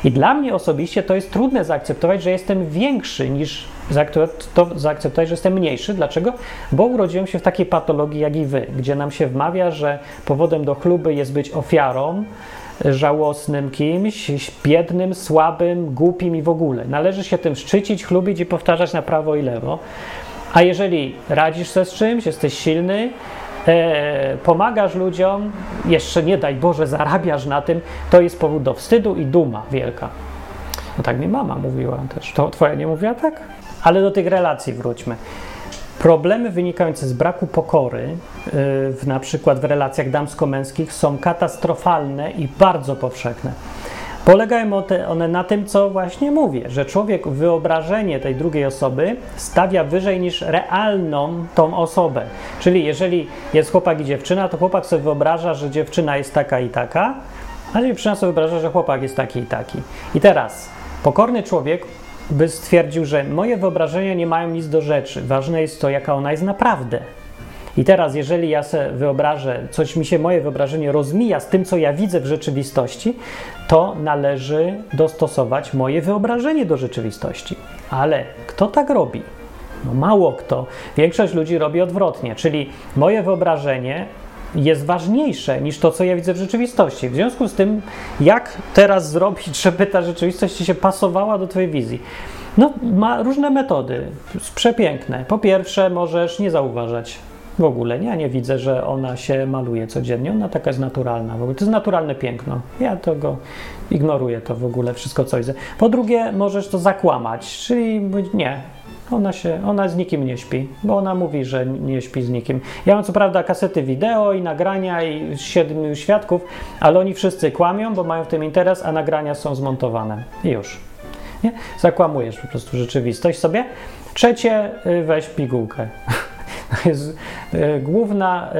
I dla mnie osobiście to jest trudne zaakceptować, że jestem większy niż to zaakceptować, że jestem mniejszy. Dlaczego? Bo urodziłem się w takiej patologii jak i wy, gdzie nam się wmawia, że powodem do chluby jest być ofiarą, żałosnym kimś, biednym, słabym, głupim i w ogóle. Należy się tym szczycić, chlubić i powtarzać na prawo i lewo. A jeżeli radzisz sobie z czymś, jesteś silny, e, pomagasz ludziom, jeszcze nie daj Boże, zarabiasz na tym, to jest powód do wstydu i duma wielka. No tak mi mama mówiła też. To twoja nie mówiła tak? Ale do tych relacji wróćmy. Problemy wynikające z braku pokory, yy, w, na przykład w relacjach damsko-męskich, są katastrofalne i bardzo powszechne. Polegają one na tym, co właśnie mówię, że człowiek wyobrażenie tej drugiej osoby stawia wyżej niż realną tą osobę. Czyli jeżeli jest chłopak i dziewczyna, to chłopak sobie wyobraża, że dziewczyna jest taka i taka, a dziewczyna sobie wyobraża, że chłopak jest taki i taki. I teraz pokorny człowiek by stwierdził, że moje wyobrażenia nie mają nic do rzeczy. Ważne jest to, jaka ona jest naprawdę. I teraz, jeżeli ja sobie wyobrażę, coś mi się moje wyobrażenie rozmija z tym, co ja widzę w rzeczywistości, to należy dostosować moje wyobrażenie do rzeczywistości. Ale kto tak robi? No mało kto. Większość ludzi robi odwrotnie, czyli moje wyobrażenie jest ważniejsze niż to, co ja widzę w rzeczywistości. W związku z tym, jak teraz zrobić, żeby ta rzeczywistość się pasowała do Twojej wizji? No, ma różne metody, przepiękne. Po pierwsze, możesz nie zauważać w ogóle. Ja nie widzę, że ona się maluje codziennie. Ona taka jest naturalna. W ogóle. To jest naturalne piękno. Ja tego ignoruję to w ogóle, wszystko co widzę. Po drugie, możesz to zakłamać, czyli nie, ona się, ona z nikim nie śpi, bo ona mówi, że nie śpi z nikim. Ja mam co prawda kasety wideo i nagrania i siedmiu świadków, ale oni wszyscy kłamią, bo mają w tym interes, a nagrania są zmontowane. I już. Nie? Zakłamujesz po prostu rzeczywistość sobie. Trzecie, y, weź pigułkę. Jest y, główna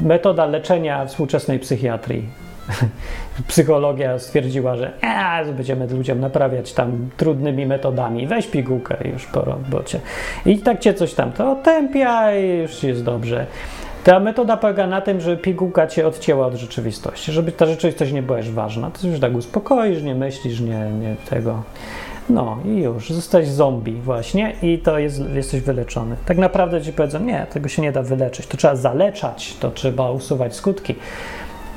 y, metoda leczenia współczesnej psychiatrii psychologia stwierdziła, że e, będziemy ludziom naprawiać tam trudnymi metodami, weź pigułkę już po robocie. I tak cię coś tam to otępia i już jest dobrze. Ta metoda polega na tym, że pigułka cię odcięła od rzeczywistości, żeby ta rzeczywistość nie była już ważna. To już tak uspokoisz, nie myślisz, nie, nie tego. No i już, zostać zombie właśnie i to jest, jesteś wyleczony. Tak naprawdę ci powiedzą, nie, tego się nie da wyleczyć, to trzeba zaleczać, to trzeba usuwać skutki.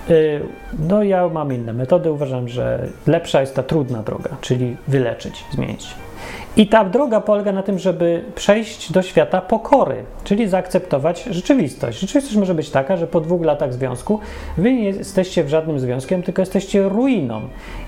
Y, no ja mam inne metody. Uważam, że lepsza jest ta trudna droga, czyli wyleczyć, zmienić. I ta droga polega na tym, żeby przejść do świata pokory, czyli zaakceptować rzeczywistość. Rzeczywistość może być taka, że po dwóch latach związku wy nie jesteście w żadnym związkiem, tylko jesteście ruiną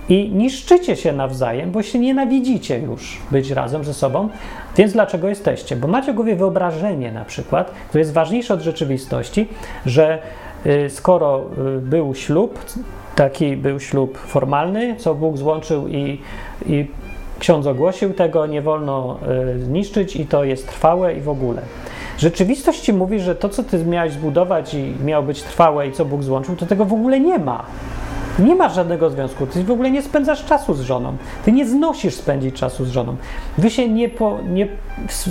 i niszczycie się nawzajem, bo się nienawidzicie już być razem ze sobą. Więc dlaczego jesteście? Bo macie w głowie wyobrażenie na przykład, które jest ważniejsze od rzeczywistości, że Y, skoro y, był ślub, taki był ślub formalny, co Bóg złączył i, i ksiądz ogłosił, tego nie wolno y, zniszczyć i to jest trwałe i w ogóle. Rzeczywistość ci mówi, że to, co ty miałeś zbudować i miało być trwałe i co Bóg złączył, to tego w ogóle nie ma. Nie masz żadnego związku, ty w ogóle nie spędzasz czasu z żoną, ty nie znosisz spędzić czasu z żoną. Wy się nie, po, nie,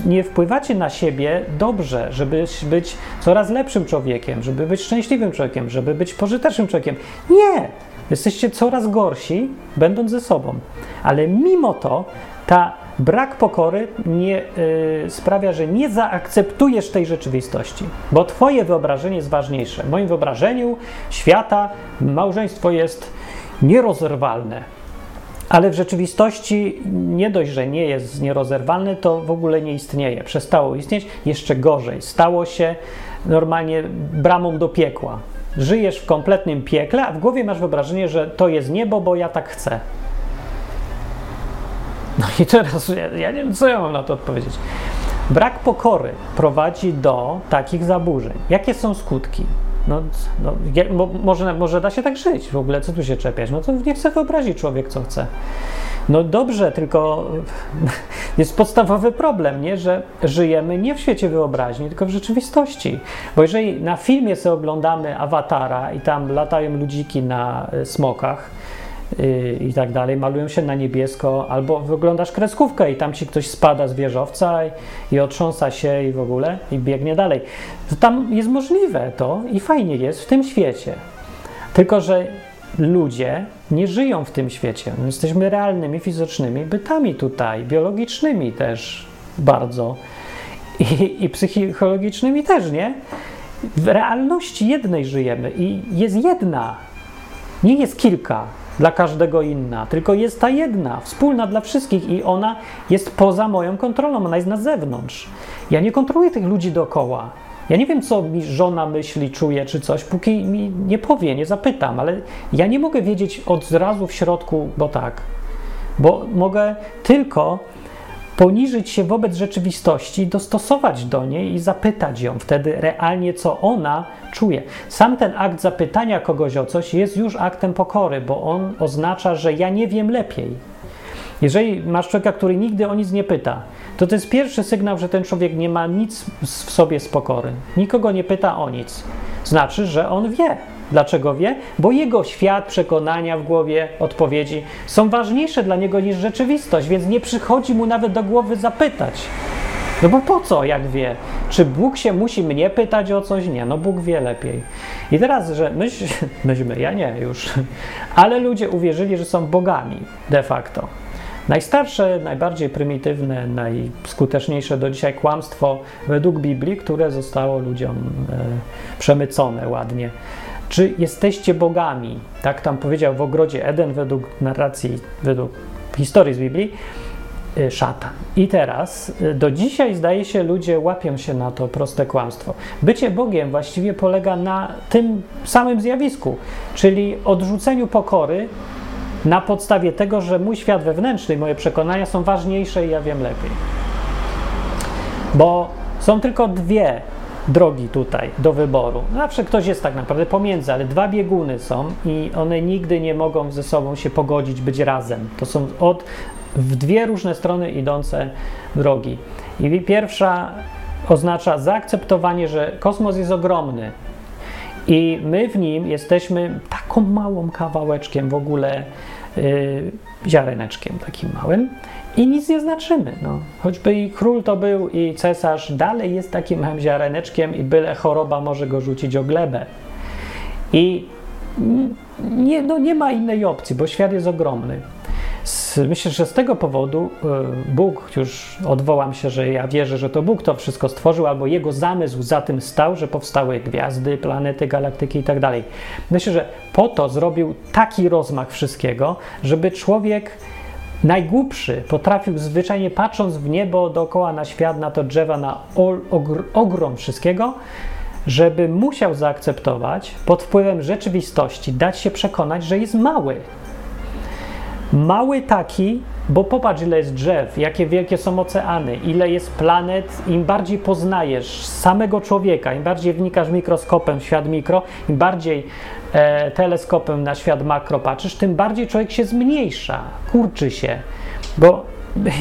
nie wpływacie na siebie dobrze, żeby być coraz lepszym człowiekiem, żeby być szczęśliwym człowiekiem, żeby być pożytecznym człowiekiem. Nie! Jesteście coraz gorsi, będąc ze sobą. Ale mimo to ta Brak pokory nie, y, sprawia, że nie zaakceptujesz tej rzeczywistości, bo Twoje wyobrażenie jest ważniejsze. W moim wyobrażeniu świata małżeństwo jest nierozerwalne. Ale w rzeczywistości nie dość, że nie jest nierozerwalne, to w ogóle nie istnieje. Przestało istnieć, jeszcze gorzej. Stało się normalnie bramą do piekła. Żyjesz w kompletnym piekle, a w głowie masz wyobrażenie, że to jest niebo, bo ja tak chcę. No i teraz ja, ja nie wiem, co ja mam na to odpowiedzieć. Brak pokory prowadzi do takich zaburzeń. Jakie są skutki? No, no może, może da się tak żyć w ogóle, co tu się czepiać? No to nie chce wyobrazić człowiek, co chce. No dobrze, tylko jest podstawowy problem, nie? że żyjemy nie w świecie wyobraźni, tylko w rzeczywistości. Bo jeżeli na filmie sobie oglądamy awatara i tam latają ludziki na e, smokach, i tak dalej, malują się na niebiesko, albo wyglądasz kreskówkę i tam ci ktoś spada z wieżowca i, i otrząsa się i w ogóle i biegnie dalej. To tam jest możliwe to i fajnie jest w tym świecie. Tylko, że ludzie nie żyją w tym świecie. My jesteśmy realnymi, fizycznymi bytami tutaj, biologicznymi też bardzo i, i psychologicznymi też, nie? W realności jednej żyjemy i jest jedna, nie jest kilka dla każdego inna, tylko jest ta jedna, wspólna dla wszystkich i ona jest poza moją kontrolą, ona jest na zewnątrz. Ja nie kontroluję tych ludzi dookoła. Ja nie wiem, co mi żona myśli, czuje czy coś, póki mi nie powie, nie zapytam, ale ja nie mogę wiedzieć od razu w środku, bo tak. Bo mogę tylko poniżyć się wobec rzeczywistości, dostosować do niej i zapytać ją wtedy realnie, co ona czuje. Sam ten akt zapytania kogoś o coś jest już aktem pokory, bo on oznacza, że ja nie wiem lepiej. Jeżeli masz człowieka, który nigdy o nic nie pyta, to to jest pierwszy sygnał, że ten człowiek nie ma nic w sobie z pokory. Nikogo nie pyta o nic. Znaczy, że on wie. Dlaczego wie? Bo jego świat, przekonania w głowie, odpowiedzi są ważniejsze dla niego niż rzeczywistość, więc nie przychodzi mu nawet do głowy zapytać. No bo po co, jak wie? Czy Bóg się musi mnie pytać o coś? Nie, no Bóg wie lepiej. I teraz, że myśmy, myśmy ja nie już, ale ludzie uwierzyli, że są bogami de facto. Najstarsze, najbardziej prymitywne, najskuteczniejsze do dzisiaj kłamstwo według Biblii, które zostało ludziom e, przemycone ładnie. Czy jesteście bogami? Tak tam powiedział w ogrodzie Eden według narracji, według historii z Biblii e, szatan. I teraz e, do dzisiaj zdaje się ludzie łapią się na to proste kłamstwo. Bycie Bogiem właściwie polega na tym samym zjawisku, czyli odrzuceniu pokory na podstawie tego, że mój świat wewnętrzny moje przekonania są ważniejsze i ja wiem lepiej. Bo są tylko dwie drogi tutaj do wyboru. Zawsze ktoś jest tak naprawdę pomiędzy, ale dwa bieguny są i one nigdy nie mogą ze sobą się pogodzić, być razem. To są od, w dwie różne strony idące drogi. I pierwsza oznacza zaakceptowanie, że kosmos jest ogromny, i my w nim jesteśmy taką małą kawałeczkiem w ogóle, ziareneczkiem takim małym i nic nie znaczymy. No. Choćby i król to był i cesarz dalej jest takim małym ziareneczkiem i byle choroba może go rzucić o glebę. I nie, no nie ma innej opcji, bo świat jest ogromny. Myślę, że z tego powodu e, Bóg, już odwołam się, że ja wierzę, że to Bóg to wszystko stworzył, albo jego zamysł za tym stał, że powstały gwiazdy, planety, galaktyki i tak dalej. Myślę, że po to zrobił taki rozmach wszystkiego, żeby człowiek najgłupszy potrafił zwyczajnie patrząc w niebo dookoła na świat, na to drzewa, na ogr ogrom wszystkiego, żeby musiał zaakceptować pod wpływem rzeczywistości, dać się przekonać, że jest mały, Mały taki, bo popatrz, ile jest drzew, jakie wielkie są oceany, ile jest planet. Im bardziej poznajesz samego człowieka, im bardziej wnikasz mikroskopem w świat mikro, im bardziej e, teleskopem na świat makro patrzysz, tym bardziej człowiek się zmniejsza, kurczy się, bo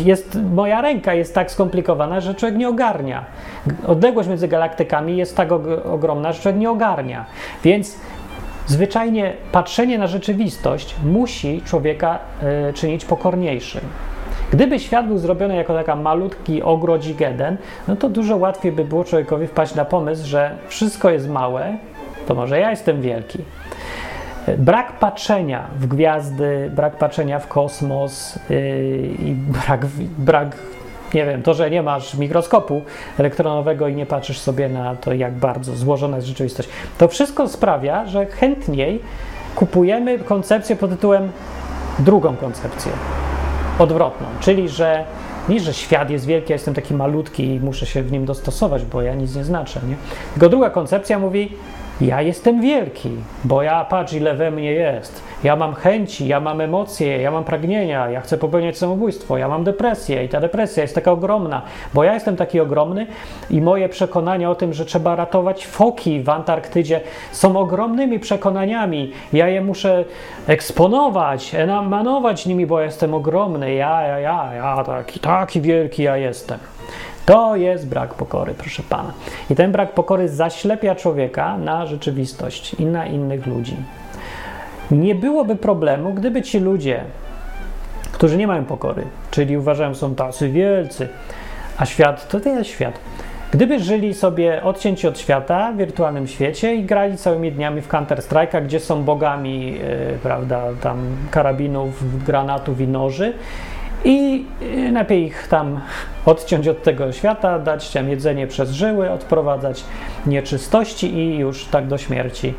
jest, moja ręka jest tak skomplikowana, że człowiek nie ogarnia. Odległość między galaktykami jest tak ogromna, że człowiek nie ogarnia. Więc Zwyczajnie patrzenie na rzeczywistość musi człowieka y, czynić pokorniejszym. Gdyby świat był zrobiony jako taka malutki ogrodzik Eden, no to dużo łatwiej by było człowiekowi wpaść na pomysł, że wszystko jest małe, to może ja jestem wielki. Brak patrzenia w gwiazdy, brak patrzenia w kosmos yy, i brak, brak nie wiem, to, że nie masz mikroskopu elektronowego i nie patrzysz sobie na to, jak bardzo złożona jest rzeczywistość, to wszystko sprawia, że chętniej kupujemy koncepcję pod tytułem drugą koncepcję, odwrotną, czyli że nie, że świat jest wielki, ja jestem taki malutki i muszę się w nim dostosować, bo ja nic nie znaczę, nie? Tylko druga koncepcja mówi, ja jestem wielki, bo ja patrz, ile we mnie jest. Ja mam chęci, ja mam emocje, ja mam pragnienia, ja chcę popełniać samobójstwo, ja mam depresję i ta depresja jest taka ogromna, bo ja jestem taki ogromny i moje przekonania o tym, że trzeba ratować foki w Antarktydzie są ogromnymi przekonaniami. Ja je muszę eksponować, emanować nimi, bo jestem ogromny. Ja, ja, ja, ja taki, taki wielki ja jestem. To jest brak pokory, proszę pana. I ten brak pokory zaślepia człowieka na rzeczywistość i na innych ludzi. Nie byłoby problemu, gdyby ci ludzie, którzy nie mają pokory, czyli uważają, są tacy wielcy, a świat to, jest świat. Gdyby żyli sobie odcięci od świata w wirtualnym świecie i grali całymi dniami w Counter-Strike'a, gdzie są bogami, yy, prawda, tam karabinów, granatów i noży i lepiej ich tam odciąć od tego świata, dać tam jedzenie przez żyły, odprowadzać nieczystości i już tak do śmierci.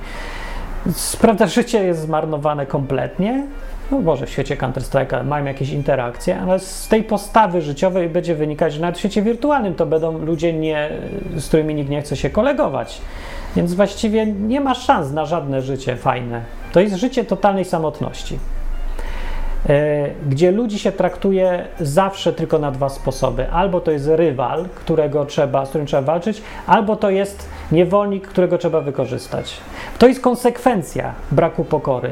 Prawda, życie jest zmarnowane kompletnie. No może w świecie Counter-Strike'a mają jakieś interakcje, ale z tej postawy życiowej będzie wynikać, że nawet w świecie wirtualnym to będą ludzie, nie, z którymi nikt nie chce się kolegować. Więc właściwie nie ma szans na żadne życie fajne. To jest życie totalnej samotności. Gdzie ludzi się traktuje zawsze tylko na dwa sposoby. Albo to jest rywal, którego trzeba, z którym trzeba walczyć, albo to jest niewolnik, którego trzeba wykorzystać. To jest konsekwencja braku pokory.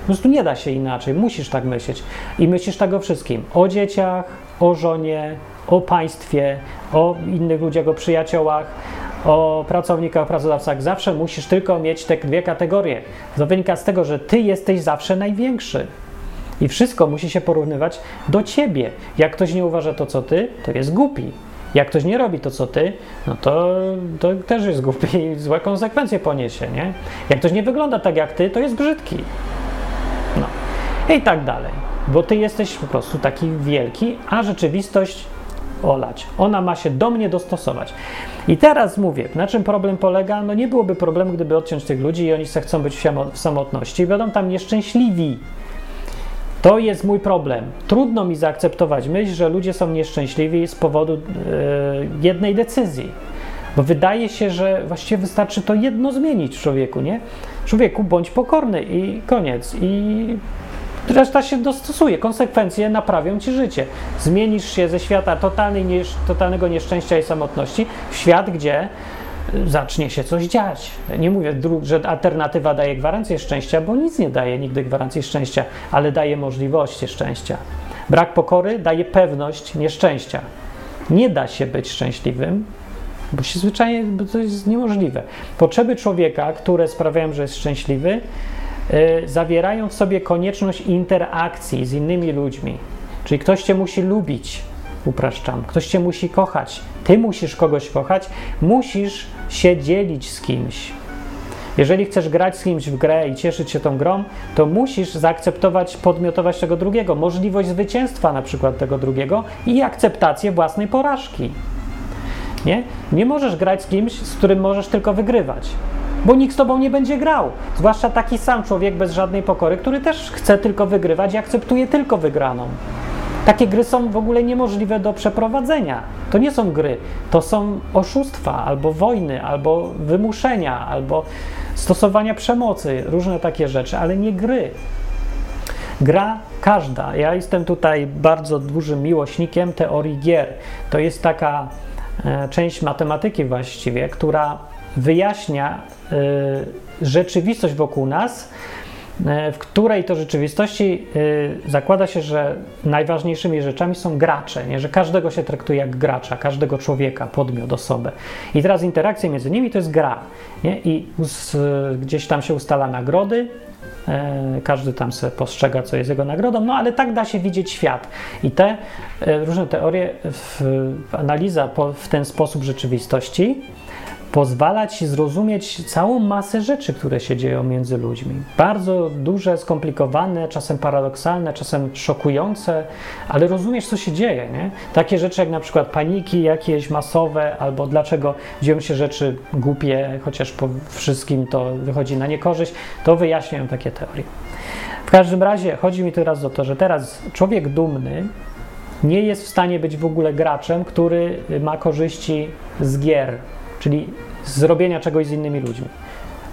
Po prostu nie da się inaczej, musisz tak myśleć. I myślisz tak o wszystkim: o dzieciach, o żonie, o państwie, o innych ludziach, o przyjaciołach, o pracownikach, pracodawcach. Zawsze musisz tylko mieć te dwie kategorie. To wynika z tego, że ty jesteś zawsze największy. I wszystko musi się porównywać do ciebie. Jak ktoś nie uważa to, co ty, to jest głupi. Jak ktoś nie robi to, co ty, no to, to też jest głupi i złe konsekwencje poniesie, nie? Jak ktoś nie wygląda tak jak ty, to jest brzydki. No. I tak dalej. Bo ty jesteś po prostu taki wielki, a rzeczywistość olać. Ona ma się do mnie dostosować. I teraz mówię, na czym problem polega? No nie byłoby problemu, gdyby odciąć tych ludzi i oni chcą być w samotności będą tam nieszczęśliwi. To jest mój problem. Trudno mi zaakceptować myśl, że ludzie są nieszczęśliwi z powodu yy, jednej decyzji. Bo wydaje się, że właściwie wystarczy to jedno zmienić w człowieku, nie? Człowieku, bądź pokorny i koniec. I reszta się dostosuje. Konsekwencje naprawią ci życie. Zmienisz się ze świata totalnej, totalnego nieszczęścia i samotności w świat, gdzie zacznie się coś dziać. Nie mówię, że alternatywa daje gwarancję szczęścia, bo nic nie daje nigdy gwarancji szczęścia, ale daje możliwości szczęścia. Brak pokory daje pewność nieszczęścia. Nie da się być szczęśliwym, bo się zwyczajnie, bo to jest niemożliwe. Potrzeby człowieka, które sprawiają, że jest szczęśliwy, yy, zawierają w sobie konieczność interakcji z innymi ludźmi. Czyli ktoś cię musi lubić, upraszczam. Ktoś cię musi kochać. Ty musisz kogoś kochać, musisz się dzielić z kimś. Jeżeli chcesz grać z kimś w grę i cieszyć się tą grą, to musisz zaakceptować, podmiotować tego drugiego, możliwość zwycięstwa na przykład tego drugiego i akceptację własnej porażki. Nie? Nie możesz grać z kimś, z którym możesz tylko wygrywać, bo nikt z tobą nie będzie grał. Zwłaszcza taki sam człowiek bez żadnej pokory, który też chce tylko wygrywać i akceptuje tylko wygraną. Takie gry są w ogóle niemożliwe do przeprowadzenia. To nie są gry, to są oszustwa, albo wojny, albo wymuszenia, albo stosowania przemocy, różne takie rzeczy, ale nie gry. Gra każda. Ja jestem tutaj bardzo dużym miłośnikiem teorii gier. To jest taka e, część matematyki właściwie, która wyjaśnia e, rzeczywistość wokół nas w której to rzeczywistości e, zakłada się, że najważniejszymi rzeczami są gracze, nie? że każdego się traktuje jak gracza, każdego człowieka, podmiot, osobę. I teraz interakcja między nimi to jest gra. Nie? I gdzieś tam się ustala nagrody, e, każdy tam sobie postrzega, co jest jego nagrodą, no ale tak da się widzieć świat. I te różne teorie, analiza w ten sposób rzeczywistości, pozwala ci zrozumieć całą masę rzeczy, które się dzieją między ludźmi. Bardzo duże, skomplikowane, czasem paradoksalne, czasem szokujące, ale rozumiesz, co się dzieje. Nie? Takie rzeczy jak na przykład paniki jakieś masowe, albo dlaczego dzieją się rzeczy głupie, chociaż po wszystkim to wychodzi na niekorzyść, to wyjaśniają takie teorie. W każdym razie chodzi mi teraz o to, że teraz człowiek dumny nie jest w stanie być w ogóle graczem, który ma korzyści z gier, czyli zrobienia czegoś z innymi ludźmi.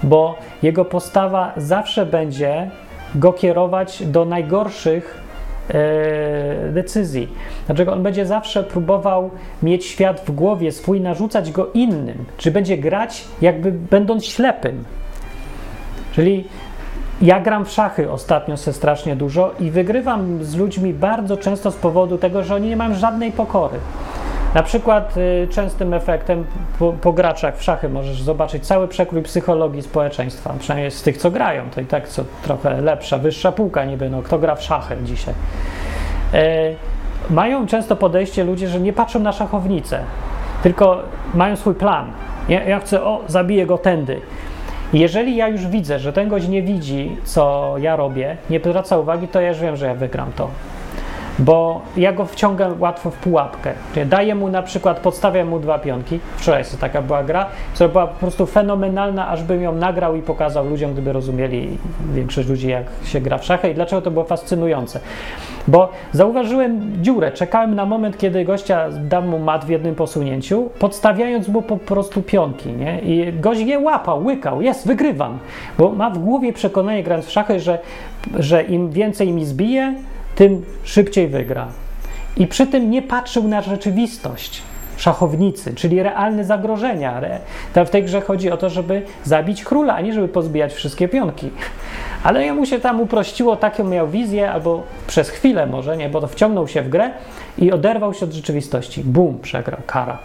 Bo jego postawa zawsze będzie go kierować do najgorszych e, decyzji. Dlaczego on będzie zawsze próbował mieć świat w głowie swój, narzucać go innym, czy będzie grać jakby będąc ślepym. Czyli ja gram w szachy ostatnio se strasznie dużo i wygrywam z ludźmi bardzo często z powodu tego, że oni nie mają żadnej pokory. Na przykład y, częstym efektem po, po, graczach w szachy możesz zobaczyć cały przekrój psychologii społeczeństwa, przynajmniej z tych, co grają, to i tak co trochę lepsza, wyższa półka niby, no kto gra w szachy dzisiaj. E, mają często podejście ludzie, że nie patrzą na szachownicę, tylko mają swój plan. Ja, ja chcę, o, zabiję go tędy. Jeżeli ja już widzę, że ten gość nie widzi, co ja robię, nie zwraca uwagi, to ja już wiem, że ja wygram to bo ja go wciągam łatwo w pułapkę. Czyli daję mu na przykład, podstawiam mu dwa pionki. Wczoraj to taka była gra, która była po prostu fenomenalna, aż bym ją nagrał i pokazał ludziom, gdyby rozumieli większość ludzi, jak się gra w szachy i dlaczego to było fascynujące. Bo zauważyłem dziurę, czekałem na moment, kiedy gościa dam mu mat w jednym posunięciu, podstawiając mu po prostu pionki, nie? I gość je łapał, łykał, jest, wygrywam. Bo ma w głowie przekonanie, grając w szachy, że, że im więcej mi zbije, tym szybciej wygra. I przy tym nie patrzył na rzeczywistość szachownicy, czyli realne zagrożenia. W tej grze chodzi o to, żeby zabić króla, a nie żeby pozbijać wszystkie pionki. Ale jemu się tam uprościło, taką miał wizję, albo przez chwilę może, nie, bo to wciągnął się w grę i oderwał się od rzeczywistości. Bum, przegrał, kara.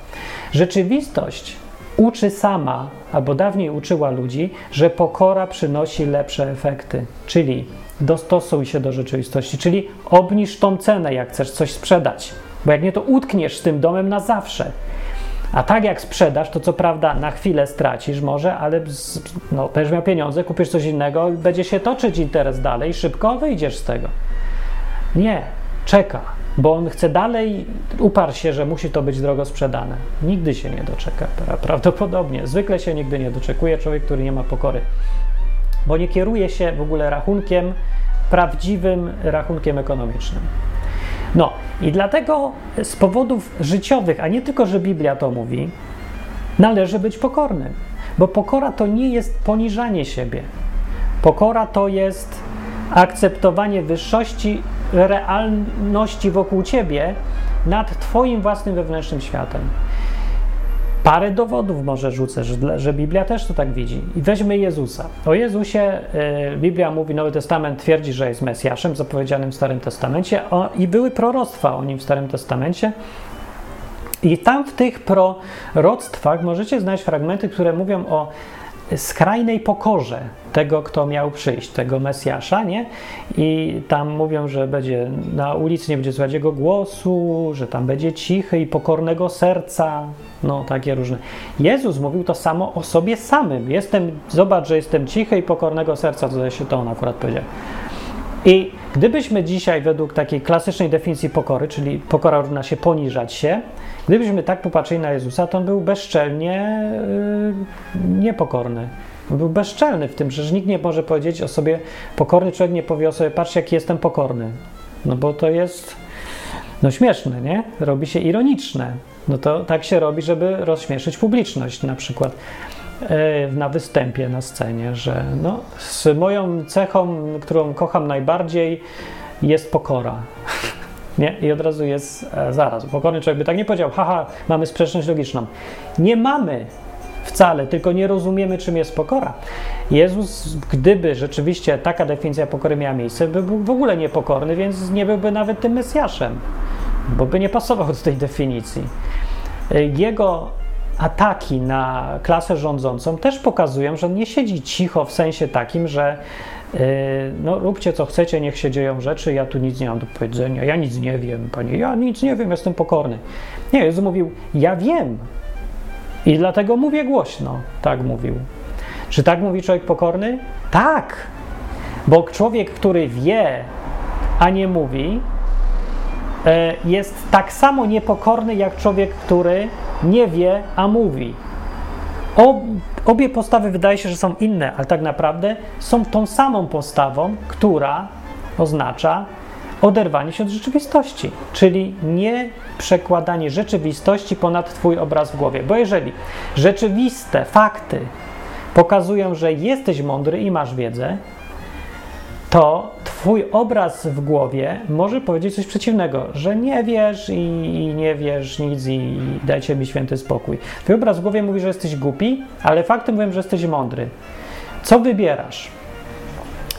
Rzeczywistość uczy sama, albo dawniej uczyła ludzi, że pokora przynosi lepsze efekty, czyli dostosuj się do rzeczywistości, czyli obniż tą cenę, jak chcesz coś sprzedać, bo jak nie, to utkniesz z tym domem na zawsze. A tak jak sprzedasz, to co prawda na chwilę stracisz może, ale no, będziesz miał pieniądze, kupisz coś innego, będzie się toczyć interes dalej szybko wyjdziesz z tego. Nie, czeka, bo on chce dalej, uparł się, że musi to być drogo sprzedane. Nigdy się nie doczeka, prawdopodobnie. Zwykle się nigdy nie doczekuje człowiek, który nie ma pokory, bo nie kieruje się w ogóle rachunkiem, prawdziwym rachunkiem ekonomicznym. No i dlatego z powodów życiowych, a nie tylko, że Biblia to mówi, należy być pokornym, bo pokora to nie jest poniżanie siebie. Pokora to jest akceptowanie wyższości realności wokół ciebie nad Twoim własnym wewnętrznym światem. Parę dowodów może rzucę, że, że, Biblia też to tak widzi. I weźmy Jezusa. O Jezusie y, Biblia mówi, Nowy Testament twierdzi, że jest Mesjaszem zapowiedzianym w Starym Testamencie o, i były proroctwa o nim w Starym Testamencie. I tam w tych proroctwach możecie znaleźć fragmenty, które mówią o skrajnej pokorze tego, kto miał przyjść, tego Mesjasza, nie? I tam mówią, że będzie na ulicy nie będzie słychać jego głosu, że tam będzie cichy i pokornego serca, no takie różne. Jezus mówił to samo o sobie samym. Jestem, zobacz, że jestem cichy i pokornego serca, to się to on akurat powiedział. I gdybyśmy dzisiaj według takiej klasycznej definicji pokory, czyli pokora równa się poniżać się, gdybyśmy tak popatrzyli na Jezusa, to on był bezczelnie yy, niepokorny. On był bezczelny w tym, że nikt nie może powiedzieć o sobie, pokorny człowiek nie powie o sobie, patrz jaki jestem pokorny. No bo to jest no śmieszne, nie? Robi się ironiczne. No to tak się robi, żeby rozśmieszyć publiczność na przykład na występie na scenie, że no, z moją cechą, którą kocham najbardziej, jest pokora. Nie? I od razu jest e, zaraz. Pokorny człowiek by tak nie powiedział, haha, mamy sprzeczność logiczną. Nie mamy wcale, tylko nie rozumiemy, czym jest pokora. Jezus, gdyby rzeczywiście taka definicja pokory miała miejsce, by był w ogóle niepokorny, więc nie byłby nawet tym Mesjaszem, bo by nie pasował do tej definicji. Jego ataki na klasę rządzącą też pokazują, że nie siedzi cicho w sensie takim, że yy, no róbcie co chcecie, niech się dzieją rzeczy, ja tu nic nie mam do powiedzenia, ja nic nie wiem, panie, ja nic nie wiem, jestem pokorny. Nie, Jezus mówił, ja wiem i dlatego mówię głośno, tak mówił. Czy tak mówi człowiek pokorny? Tak, bo człowiek, który wie, a nie mówi, E, jest tak samo niepokorny jak człowiek, który nie wie, a mówi. obie postawy wydaje się, że są inne, ale tak naprawdę są tą samą postawą, która oznacza oderwanie się od rzeczywistości, czyli nie przekładanie rzeczywistości ponad Twój obraz w głowie. Bo jeżeli rzeczywiste fakty pokazują, że jesteś mądry i masz wiedzę, to Twój obraz w głowie może powiedzieć coś przeciwnego, że nie wiesz i, i nie wiesz nic i, i dajcie mi święty spokój. Twój obraz w głowie mówi, że jesteś głupi, ale faktem mówią, że jesteś mądry. Co wybierasz?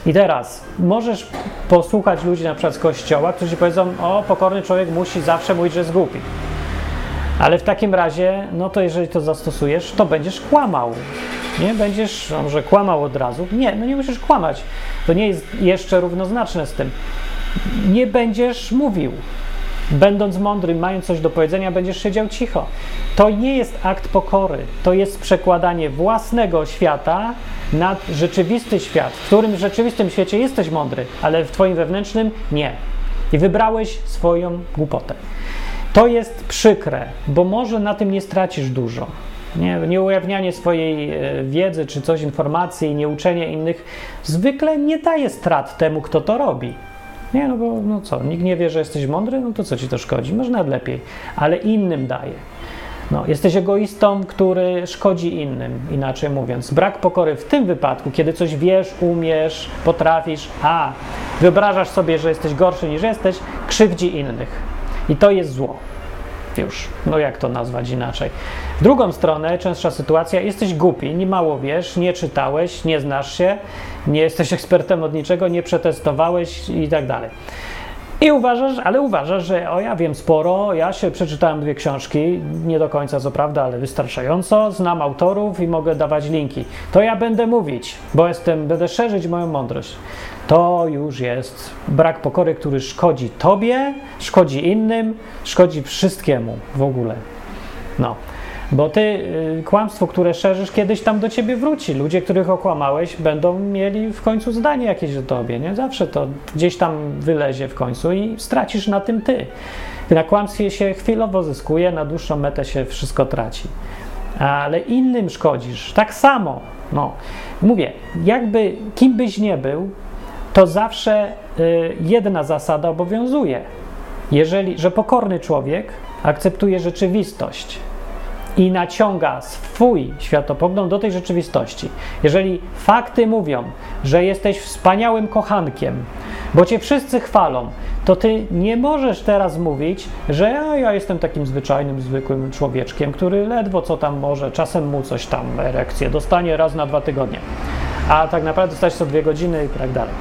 I teraz możesz posłuchać ludzi na przykład z kościoła, którzy powiedzą, o, pokorny człowiek musi zawsze mówić, że jest głupi. Ale w takim razie, no to jeżeli to zastosujesz, to będziesz kłamał. Nie będziesz, no może kłamał od razu. Nie, no nie musisz kłamać. To nie jest jeszcze równoznaczne z tym. Nie będziesz mówił. Będąc mądry, mając coś do powiedzenia, będziesz siedział cicho. To nie jest akt pokory, to jest przekładanie własnego świata nad rzeczywisty świat, w którym w rzeczywistym świecie jesteś mądry, ale w twoim wewnętrznym nie. I wybrałeś swoją głupotę. To jest przykre, bo może na tym nie stracisz dużo. Nie, nie ujawnianie swojej e, wiedzy czy coś, informacji, nie uczenie innych zwykle nie daje strat temu, kto to robi. Nie, no bo no co, nikt nie wie, że jesteś mądry, no to co ci to szkodzi? Może nawet lepiej, ale innym daje. No, jesteś egoistą, który szkodzi innym, inaczej mówiąc. Brak pokory w tym wypadku, kiedy coś wiesz, umiesz, potrafisz, a wyobrażasz sobie, że jesteś gorszy niż jesteś, krzywdzi innych. I to jest zło. Już, no jak to nazwać inaczej. W drugą stronę, częstsza sytuacja, jesteś głupi, nie mało wiesz, nie czytałeś, nie znasz się, nie jesteś ekspertem od niczego, nie przetestowałeś i tak dalej. I uważasz, ale uważasz, że o ja wiem sporo, ja się przeczytałem dwie książki, nie do końca co prawda, ale wystarczająco, znam autorów i mogę dawać linki. To ja będę mówić, bo jestem, będę szerzyć moją mądrość. To już jest brak pokory, który szkodzi tobie, szkodzi innym, szkodzi wszystkiemu w ogóle. No. Bo ty y, kłamstwo, które szerzysz, kiedyś tam do ciebie wróci. Ludzie, których okłamałeś, będą mieli w końcu zdanie jakieś o tobie. Nie? Zawsze to gdzieś tam wylezie w końcu i stracisz na tym ty. Na kłamstwie się chwilowo zyskuje, na dłuższą metę się wszystko traci. Ale innym szkodzisz. Tak samo. No. Mówię, jakby kim byś nie był, to zawsze y, jedna zasada obowiązuje. Jeżeli, że pokorny człowiek akceptuje rzeczywistość, i naciąga swój światopogląd do tej rzeczywistości. Jeżeli fakty mówią, że jesteś wspaniałym kochankiem, bo cię wszyscy chwalą, to ty nie możesz teraz mówić, że ja, ja jestem takim zwyczajnym, zwykłym człowieczkiem, który ledwo co tam może, czasem mu coś tam erekcję dostanie raz na dwa tygodnie, a tak naprawdę dostać co dwie godziny i tak dalej.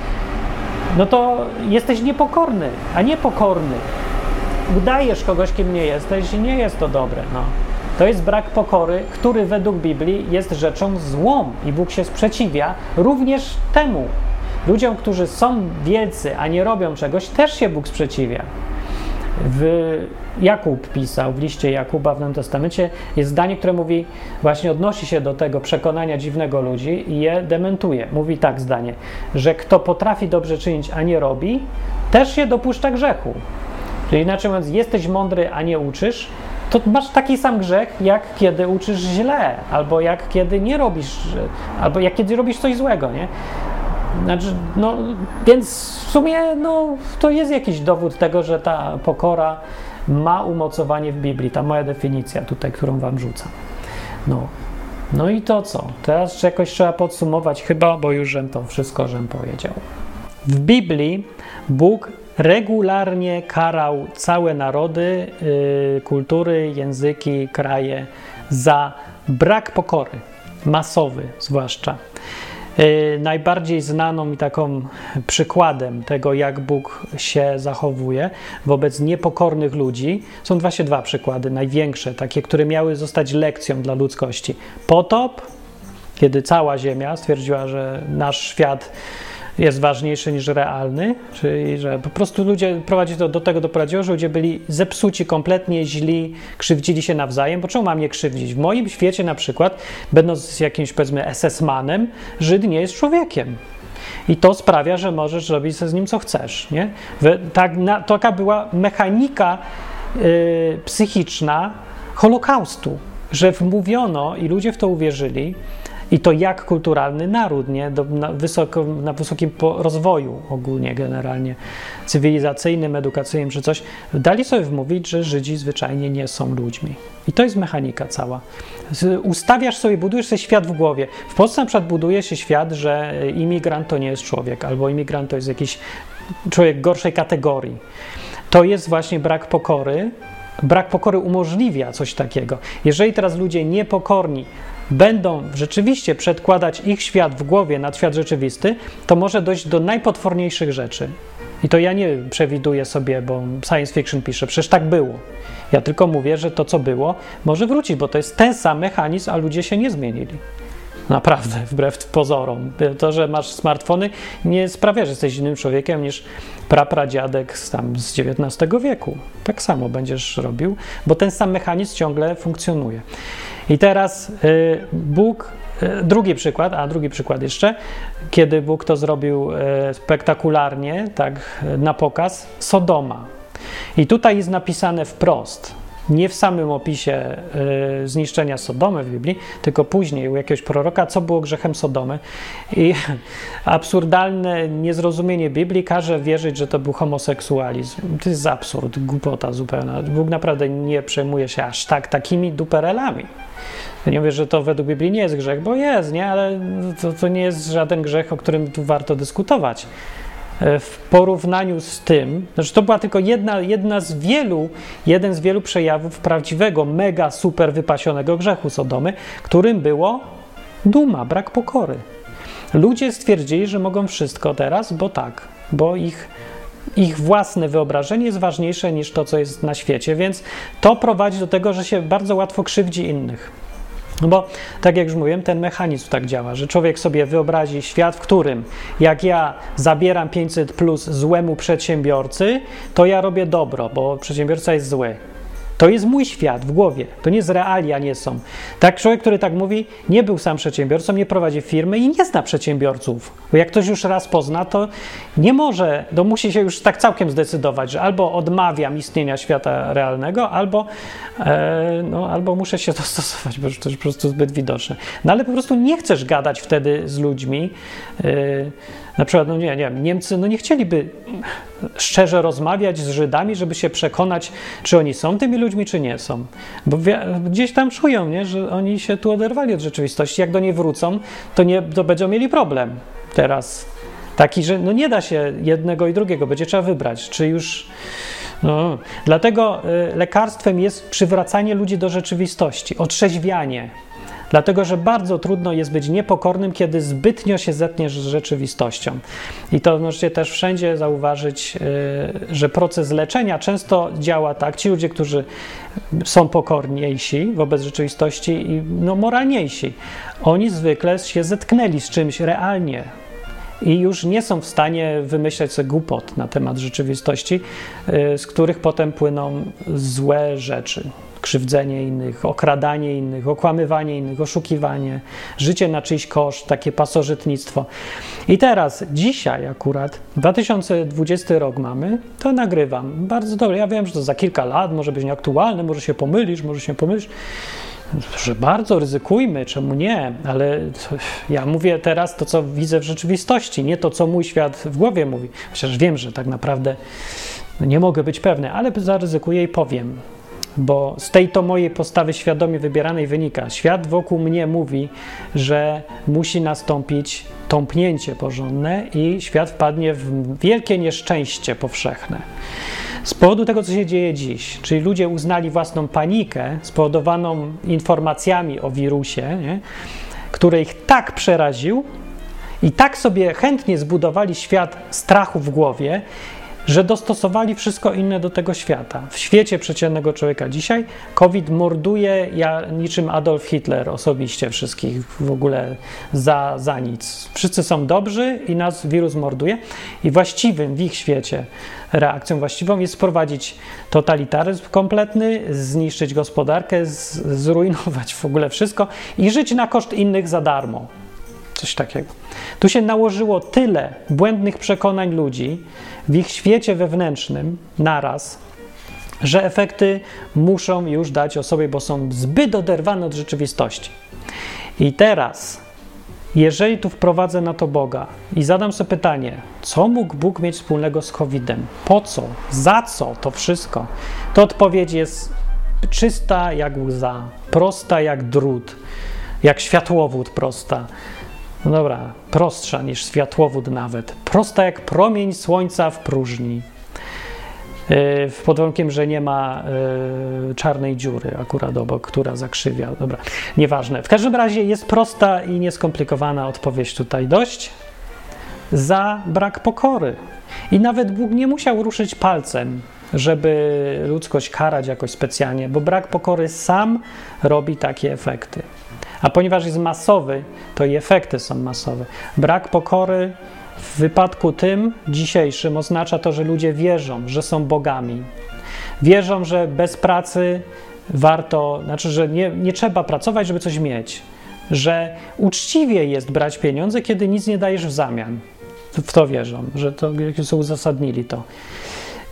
No to jesteś niepokorny, a niepokorny. Udajesz kogoś, kim nie jesteś i nie jest to dobre. No. To jest brak pokory, który według Biblii jest rzeczą złą i Bóg się sprzeciwia również temu. Ludziom, którzy są wielcy, a nie robią czegoś, też się Bóg sprzeciwia. W Jakub pisał, w liście Jakuba w Nowym Testamencie jest zdanie, które mówi, właśnie odnosi się do tego przekonania dziwnego ludzi i je dementuje. Mówi tak zdanie, że kto potrafi dobrze czynić, a nie robi, też się dopuszcza grzechu. Czyli inaczej mówiąc, jesteś mądry, a nie uczysz, to masz taki sam grzech, jak kiedy uczysz źle, albo jak kiedy nie robisz, albo jak kiedy robisz coś złego, nie? Znaczy, no, więc w sumie no, to jest jakiś dowód tego, że ta pokora ma umocowanie w Biblii, ta moja definicja tutaj, którą wam rzucam. No, no i to co? Teraz jakoś trzeba podsumować chyba, bo już żem to wszystko żem powiedział. W Biblii Bóg regularnie karał całe narody, yy, kultury, języki, kraje za brak pokory, masowy zwłaszcza. Yy, najbardziej znaną i taką przykładem tego, jak Bóg się zachowuje wobec niepokornych ludzi, są właśnie dwa przykłady, największe, takie, które miały zostać lekcją dla ludzkości. Potop, kiedy cała Ziemia stwierdziła, że nasz świat jest ważniejszy niż realny, czyli że po prostu ludzie prowadzi to do tego doprowadziło, że ludzie byli zepsuci, kompletnie źli, krzywdzili się nawzajem. Bo czemu mam nie krzywdzić? W moim świecie na przykład, będąc jakimś powiedzmy SS-manem, Żyd nie jest człowiekiem. I to sprawia, że możesz robić z nim co chcesz. Nie? Tak, na, taka była mechanika yy, psychiczna Holokaustu, że wmówiono i ludzie w to uwierzyli, i to jak kulturalny naród, nie? Do, na, wysoko, na wysokim rozwoju ogólnie, generalnie cywilizacyjnym, edukacyjnym czy coś, dali sobie wmówić, że Żydzi zwyczajnie nie są ludźmi. I to jest mechanika cała. Ustawiasz sobie, budujesz sobie świat w głowie. W Polsce na przykład buduje się świat, że imigrant to nie jest człowiek, albo imigrant to jest jakiś człowiek gorszej kategorii. To jest właśnie brak pokory. Brak pokory umożliwia coś takiego. Jeżeli teraz ludzie niepokorni będą rzeczywiście przedkładać ich świat w głowie nad świat rzeczywisty, to może dojść do najpotworniejszych rzeczy. I to ja nie przewiduję sobie, bo science fiction pisze, przecież tak było. Ja tylko mówię, że to, co było, może wrócić, bo to jest ten sam mechanizm, a ludzie się nie zmienili. Naprawdę, wbrew pozorom. To, że masz smartfony, nie sprawia, że jesteś innym człowiekiem niż prapradziadek z, tam z XIX wieku. Tak samo będziesz robił, bo ten sam mechanizm ciągle funkcjonuje. I teraz y, Bóg, y, drugi przykład, a drugi przykład jeszcze, kiedy Bóg to zrobił y, spektakularnie, tak na pokaz, Sodoma. I tutaj jest napisane wprost, nie w samym opisie zniszczenia Sodomy w Biblii, tylko później u jakiegoś proroka, co było grzechem Sodomy. I absurdalne niezrozumienie Biblii każe wierzyć, że to był homoseksualizm. To jest absurd, głupota zupełna. Bóg naprawdę nie przejmuje się aż tak takimi duperelami. Nie mówię, że to według Biblii nie jest grzech, bo jest, nie? Ale to, to nie jest żaden grzech, o którym tu warto dyskutować. E, w porównaniu z tym, znaczy to była tylko jedna, jedna z wielu, jeden z wielu przejawów prawdziwego, mega super wypasionego grzechu Sodomy, którym było duma, brak pokory. Ludzie stwierdzili, że mogą wszystko teraz, bo tak, bo ich, ich własne wyobrażenie jest ważniejsze niż to, co jest na świecie, więc to prowadzi do tego, że się bardzo łatwo krzywdzi innych. No bo, tak jak już mówiłem, ten mechanizm tak działa, że człowiek sobie wyobrazi świat, w którym jak ja zabieram 500 plus złemu przedsiębiorcy, to ja robię dobro, bo przedsiębiorca jest zły. To jest mój świat w głowie, to nie z realia nie są. Tak, człowiek, który tak mówi, nie był sam przedsiębiorcą, nie prowadzi firmy i nie zna przedsiębiorców. Bo jak ktoś już raz pozna, to nie może, to musi się już tak całkiem zdecydować, że albo odmawiam istnienia świata realnego, albo, e, no, albo muszę się dostosować, bo to jest po prostu zbyt widoczne. No ale po prostu nie chcesz gadać wtedy z ludźmi. E, na przykład, no nie, nie Niemcy no nie chcieliby szczerze rozmawiać z Żydami, żeby się przekonać, czy oni są tymi ludźmi, czy nie są. Bo gdzieś tam czują, nie, że oni się tu oderwali od rzeczywistości. Jak do niej wrócą, to, nie, to będą mieli problem teraz. Taki, że no nie da się jednego i drugiego, będzie trzeba wybrać, czy już. No. Dlatego y, lekarstwem jest przywracanie ludzi do rzeczywistości, otrzeźwianie. Dlatego, że bardzo trudno jest być niepokornym, kiedy zbytnio się zetniesz z rzeczywistością. I to możecie też wszędzie zauważyć, y, że proces leczenia często działa tak. Ci ludzie, którzy są pokorniejsi wobec rzeczywistości i no, moralniejsi, oni zwykle się zetknęli z czymś realnie, i już nie są w stanie wymyślać sobie głupot na temat rzeczywistości, y, z których potem płyną złe rzeczy krzywdzenie innych, okradanie innych, okłamywanie innych, oszukiwanie, życie na czyjś koszt, takie pasożytnictwo. I teraz, dzisiaj akurat, 2020 rok mamy, to nagrywam. Bardzo dobrze. Ja wiem, że to za kilka lat może być nieaktualne, może się pomylisz, może się pomylisz że bardzo ryzykujmy, czemu nie, ale ja mówię teraz to, co widzę w rzeczywistości, nie to, co mój świat w głowie mówi. Chociaż wiem, że tak naprawdę nie mogę być pewny, ale zaryzykuję i powiem bo z tej to mojej postawy świadomie wybieranej wynika. Świat wokół mnie mówi, że musi nastąpić tąpnięcie porządne i świat wpadnie w wielkie nieszczęście powszechne. Z powodu tego, co się dzieje dziś, czyli ludzie uznali własną panikę spowodowaną informacjami o wirusie, nie, który ich tak przeraził, i tak sobie chętnie zbudowali świat strachu w głowie że dostosowali wszystko inne do tego świata. W świecie przeciętnego człowieka dzisiaj COVID morduje ja, niczym Adolf Hitler osobiście wszystkich w ogóle za, za nic. Wszyscy są dobrzy i nas wirus morduje i właściwym w ich świecie reakcją właściwą jest wprowadzić totalitaryzm kompletny, zniszczyć gospodarkę, zrujnować w ogóle wszystko i żyć na koszt innych za darmo. Coś takiego. Tu się nałożyło tyle błędnych przekonań ludzi, w ich świecie wewnętrznym naraz, że efekty muszą już dać o sobie, bo są zbyt oderwane od rzeczywistości. I teraz, jeżeli tu wprowadzę na to Boga i zadam sobie pytanie, co mógł Bóg mieć wspólnego z COVID-em? Po co? Za co to wszystko? To odpowiedź jest czysta jak łza, prosta jak drut, jak światłowód prosta. No dobra, prostsza niż światłowód nawet. Prosta jak promień słońca w próżni. Yy, pod warunkiem, że nie ma yy, czarnej dziury akurat obok, która zakrzywia. Dobra, nieważne. W każdym razie jest prosta i nieskomplikowana odpowiedź tutaj dość. Za brak pokory. I nawet Bóg nie musiał ruszyć palcem, żeby ludzkość karać jakoś specjalnie, bo brak pokory sam robi takie efekty. A ponieważ jest masowy, to i efekty są masowe. Brak pokory w wypadku tym dzisiejszym oznacza to, że ludzie wierzą, że są bogami. Wierzą, że bez pracy warto, znaczy, że nie, nie trzeba pracować, żeby coś mieć. Że uczciwie jest brać pieniądze, kiedy nic nie dajesz w zamian. W to wierzą, że to są uzasadnili to.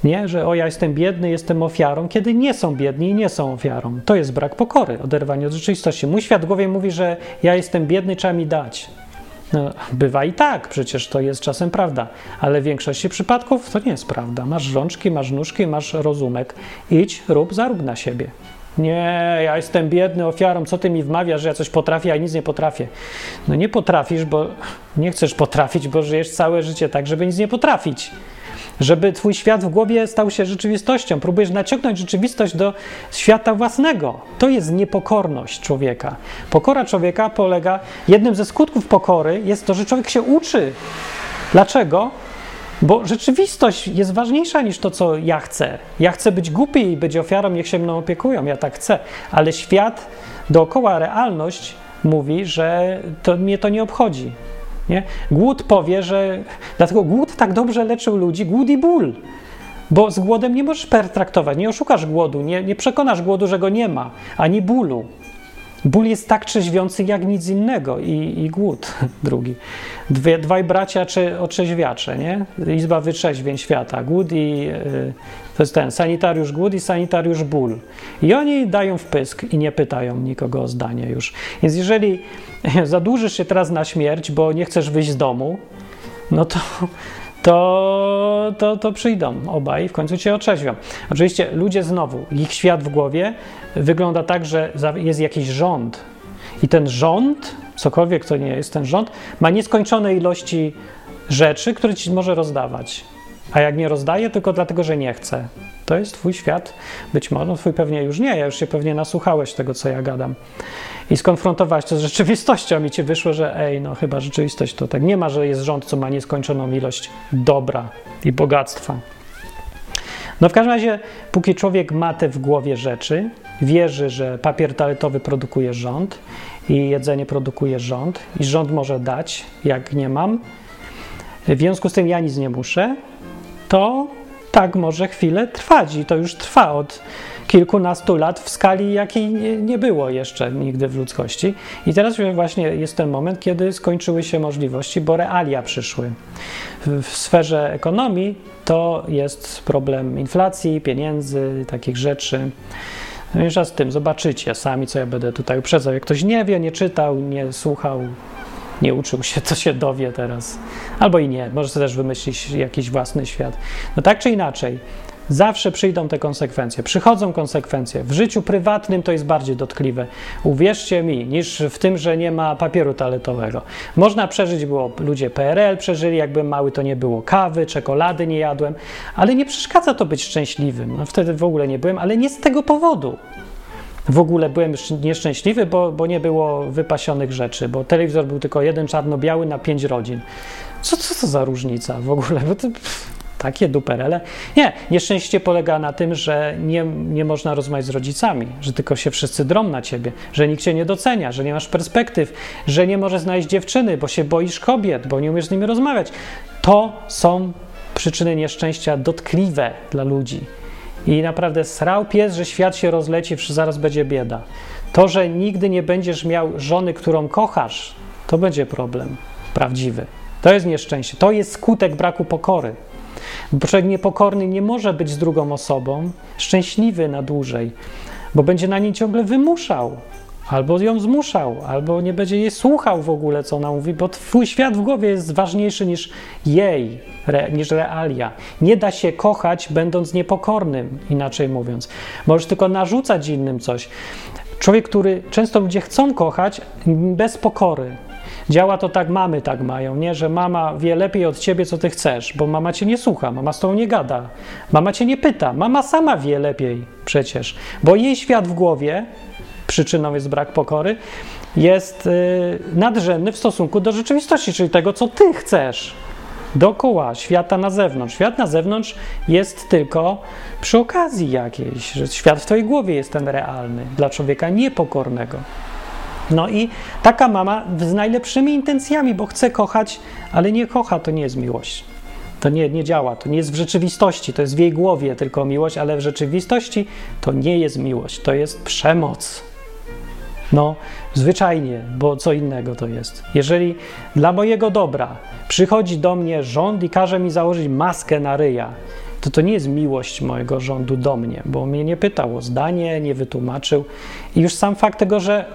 Nie, że o ja jestem biedny, jestem ofiarą, kiedy nie są biedni i nie są ofiarą. To jest brak pokory, oderwanie od rzeczywistości. Mój świat głowie mówi, że ja jestem biedny, trzeba mi dać. No, bywa i tak, przecież to jest czasem prawda, ale w większości przypadków to nie jest prawda. Masz rączki, masz nóżki, masz rozumek. Idź, rób, zarób na siebie. Nie, ja jestem biedny ofiarą, co ty mi wmawiasz, że ja coś potrafię, a nic nie potrafię. No nie potrafisz, bo nie chcesz potrafić, bo żyjesz całe życie tak, żeby nic nie potrafić żeby twój świat w głowie stał się rzeczywistością. Próbujesz naciągnąć rzeczywistość do świata własnego. To jest niepokorność człowieka. Pokora człowieka polega, jednym ze skutków pokory jest to, że człowiek się uczy. Dlaczego? Bo rzeczywistość jest ważniejsza niż to, co ja chcę. Ja chcę być głupi i być ofiarą, niech się mną opiekują, ja tak chcę. Ale świat dookoła, realność mówi, że to, mnie to nie obchodzi. Nie? Głód powie, że. Dlatego głód tak dobrze leczył ludzi, głód i ból. Bo z głodem nie możesz pertraktować, nie oszukasz głodu, nie, nie przekonasz głodu, że go nie ma, ani bólu. Ból jest tak trzeźwiący jak nic innego i, i głód drugi. Dwie, dwaj bracia czy otrzeźwiacze, nie? Izba wytrzeźwień świata. Głód i yy, to jest ten sanitariusz głód i sanitariusz ból. I oni dają wpysk i nie pytają nikogo o zdanie już. Więc jeżeli zadłużysz się teraz na śmierć, bo nie chcesz wyjść z domu, no to to, to, to przyjdą obaj i w końcu cię otrzeźwią. Oczywiście ludzie znowu, ich świat w głowie wygląda tak, że jest jakiś rząd i ten rząd, cokolwiek to nie jest ten rząd, ma nieskończone ilości rzeczy, które ci może rozdawać. A jak nie rozdaje, tylko dlatego, że nie chce. To jest twój świat. Być może, no twój pewnie już nie, ja już się pewnie nasłuchałeś tego, co ja gadam. I skonfrontować to z rzeczywistością i ci wyszło, że ej, no chyba rzeczywistość to tak nie ma, że jest rząd, co ma nieskończoną ilość dobra i bogactwa. No w każdym razie, póki człowiek ma te w głowie rzeczy, wierzy, że papier toaletowy produkuje rząd i jedzenie produkuje rząd i rząd może dać, jak nie mam, w związku z tym ja nic nie muszę, to tak może chwilę trwać i to już trwa od kilkunastu lat w skali, jakiej nie, nie, było jeszcze nigdy w ludzkości. I teraz właśnie jest ten moment, kiedy skończyły się możliwości, bo realia przyszły. W, sferze ekonomii to jest problem inflacji, pieniędzy, takich rzeczy. Mniejsza no z tym, zobaczycie sami, co ja będę tutaj uprzedzał. Jak ktoś nie wie, nie czytał, nie słuchał, nie uczył się, co się dowie teraz. Albo i nie, może też wymyślić jakiś własny świat. No tak czy inaczej, Zawsze przyjdą te konsekwencje. Przychodzą konsekwencje. W życiu prywatnym to jest bardziej dotkliwe. Uwierzcie mi, niż w tym, że nie ma papieru toaletowego. Można przeżyć, było ludzie PRL przeżyli, jakbym mały, to nie było kawy, czekolady nie jadłem, ale nie przeszkadza to być szczęśliwym. No wtedy w ogóle nie byłem, ale nie z tego powodu. W ogóle byłem nieszczęśliwy, bo, bo nie było wypasionych rzeczy, bo telewizor był tylko jeden czarno-biały na pięć rodzin. Co, co to za różnica w ogóle? Bo to, takie duperele. Nie, nieszczęście polega na tym, że nie, nie można rozmawiać z rodzicami, że tylko się wszyscy drą na ciebie, że nikt cię nie docenia, że nie masz perspektyw, że nie możesz znaleźć dziewczyny, bo się boisz kobiet, bo nie umiesz z nimi rozmawiać. To są przyczyny nieszczęścia dotkliwe dla ludzi. I naprawdę srał pies, że świat się rozleci, zaraz będzie bieda. To, że nigdy nie będziesz miał żony, którą kochasz, to będzie problem prawdziwy. To jest nieszczęście. To jest skutek braku pokory. Bo człowiek niepokorny nie może być z drugą osobą szczęśliwy na dłużej, bo będzie na niej ciągle wymuszał, albo ją zmuszał, albo nie będzie jej słuchał w ogóle, co ona mówi, bo twój świat w głowie jest ważniejszy niż jej, re, niż realia. Nie da się kochać, będąc niepokornym, inaczej mówiąc. Możesz tylko narzucać innym coś. Człowiek, który często ludzie chcą kochać bez pokory, Działa to tak, mamy tak mają, nie? Że mama wie lepiej od ciebie, co ty chcesz, bo mama cię nie słucha, mama z tobą nie gada, mama cię nie pyta, mama sama wie lepiej przecież, bo jej świat w głowie, przyczyną jest brak pokory, jest yy, nadrzędny w stosunku do rzeczywistości, czyli tego, co ty chcesz. Dookoła świata na zewnątrz. Świat na zewnątrz jest tylko przy okazji jakiejś, że świat w twojej głowie jest ten realny dla człowieka niepokornego. No i taka mama z najlepszymi intencjami, bo chce kochać, ale nie kocha, to nie jest miłość. To nie, nie działa, to nie jest w rzeczywistości, to jest w jej głowie tylko miłość, ale w rzeczywistości to nie jest miłość, to jest przemoc. No, zwyczajnie, bo co innego to jest. Jeżeli dla mojego dobra przychodzi do mnie rząd i każe mi założyć maskę na ryja, to to nie jest miłość mojego rządu do mnie, bo mnie nie pytał o zdanie, nie wytłumaczył. I już sam fakt tego, że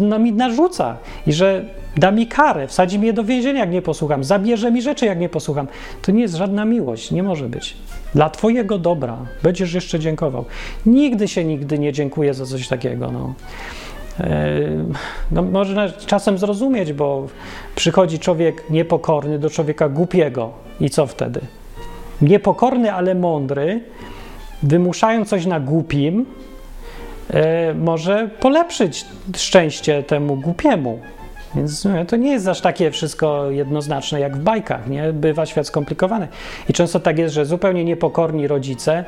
no, mi narzuca i że da mi karę, wsadzi mnie do więzienia, jak nie posłucham, zabierze mi rzeczy, jak nie posłucham, to nie jest żadna miłość, nie może być. Dla Twojego dobra będziesz jeszcze dziękował. Nigdy się nigdy nie dziękuję za coś takiego. No. No, można czasem zrozumieć, bo przychodzi człowiek niepokorny do człowieka głupiego. I co wtedy? Niepokorny, ale mądry, wymuszając coś na głupim, e, może polepszyć szczęście temu głupiemu. Więc no, to nie jest aż takie wszystko jednoznaczne jak w bajkach, nie? Bywa świat skomplikowany. I często tak jest, że zupełnie niepokorni rodzice,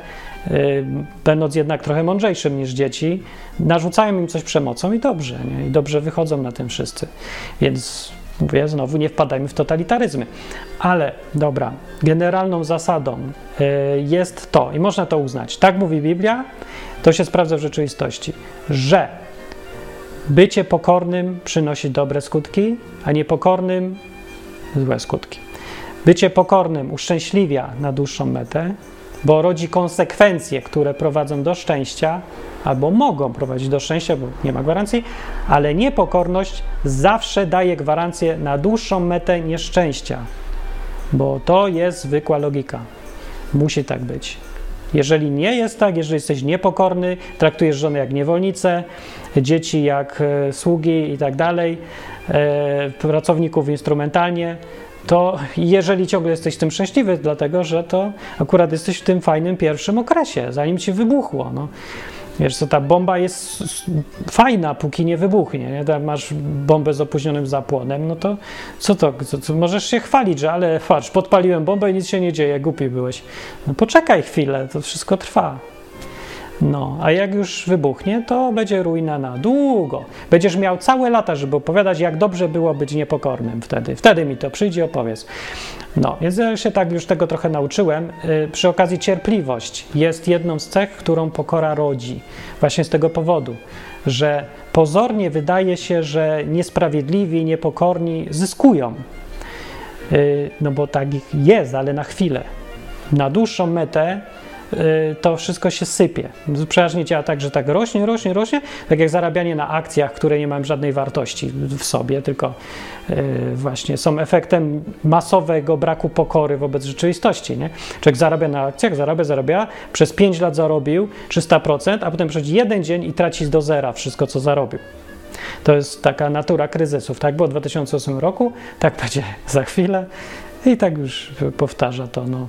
yy, będąc jednak trochę mądrzejszym niż dzieci, narzucają im coś przemocą i dobrze, nie? I dobrze wychodzą na tym wszyscy. Więc mówię, znowu nie wpadajmy w totalitaryzmy. Ale dobra, generalną zasadą yy, jest to, i można to uznać, tak mówi Biblia, to się sprawdza w rzeczywistości, że Bycie pokornym przynosi dobre skutki, a niepokornym złe skutki. Bycie pokornym uszczęśliwia na dłuższą metę, bo rodzi konsekwencje, które prowadzą do szczęścia, albo mogą prowadzić do szczęścia, bo nie ma gwarancji, ale niepokorność zawsze daje gwarancję na dłuższą metę nieszczęścia, bo to jest zwykła logika. Musi tak być. Jeżeli nie jest tak, jeżeli jesteś niepokorny, traktujesz żonę jak niewolnicę, dzieci jak e, sługi i tak dalej, e, pracowników instrumentalnie, to jeżeli ciągle jesteś tym szczęśliwy, dlatego że to akurat jesteś w tym fajnym pierwszym okresie, zanim ci wybuchło. No. Wiesz co, ta bomba jest fajna, póki nie wybuchnie. Nie? Tam masz bombę z opóźnionym zapłonem, no to co to? Co, co, możesz się chwalić, że ale patrz, podpaliłem bombę i nic się nie dzieje, głupi byłeś. No poczekaj chwilę, to wszystko trwa. No, a jak już wybuchnie, to będzie ruina na długo. Będziesz miał całe lata, żeby opowiadać, jak dobrze było być niepokornym wtedy. Wtedy mi to przyjdzie, opowiedz. No, więc ja się tak już tego trochę nauczyłem. Y, przy okazji cierpliwość jest jedną z cech, którą pokora rodzi. Właśnie z tego powodu, że pozornie wydaje się, że niesprawiedliwi niepokorni zyskują. Y, no bo tak jest, ale na chwilę. Na dłuższą metę to wszystko się sypie. Przeważnie działa tak, że tak rośnie, rośnie, rośnie, tak jak zarabianie na akcjach, które nie mają żadnej wartości w sobie, tylko y, właśnie są efektem masowego braku pokory wobec rzeczywistości. Nie? Człowiek zarabia na akcjach, zarabia, zarabia, przez 5 lat zarobił 300%, a potem przychodzi jeden dzień i traci do zera wszystko, co zarobił. To jest taka natura kryzysów. Tak było w 2008 roku, tak będzie za chwilę i tak już powtarza to no,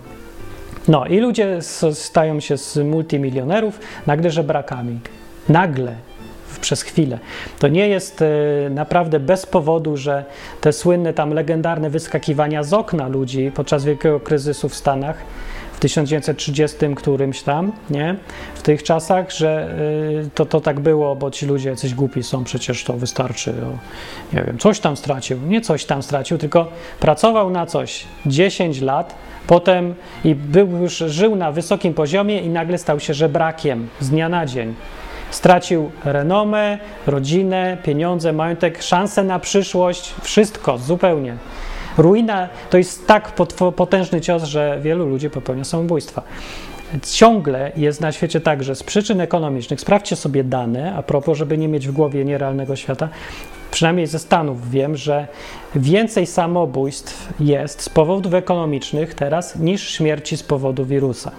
no i ludzie stają się z multimilionerów nagle żebrakami. Nagle, przez chwilę. To nie jest e, naprawdę bez powodu, że te słynne tam legendarne wyskakiwania z okna ludzi podczas wielkiego kryzysu w Stanach 1930 którymś tam, nie? W tych czasach, że e, to, to tak było, bo ci ludzie jacyś głupi są, przecież to wystarczy, o, nie wiem, coś tam stracił, nie coś tam stracił, tylko pracował na coś 10 lat, Potem i był już, żył na wysokim poziomie i nagle stał się żebrakiem z dnia na dzień. Stracił renomę, rodzinę, pieniądze, majątek, szansę na przyszłość, wszystko zupełnie. Ruina to jest tak potężny cios, że wielu ludzi popełnia samobójstwa. Ciągle jest na świecie tak, że z przyczyn ekonomicznych, sprawdźcie sobie dane, a propos, żeby nie mieć w głowie nierealnego świata, przynajmniej ze Stanów wiem, że więcej samobójstw jest z powodów ekonomicznych teraz niż śmierci z powodu wirusa.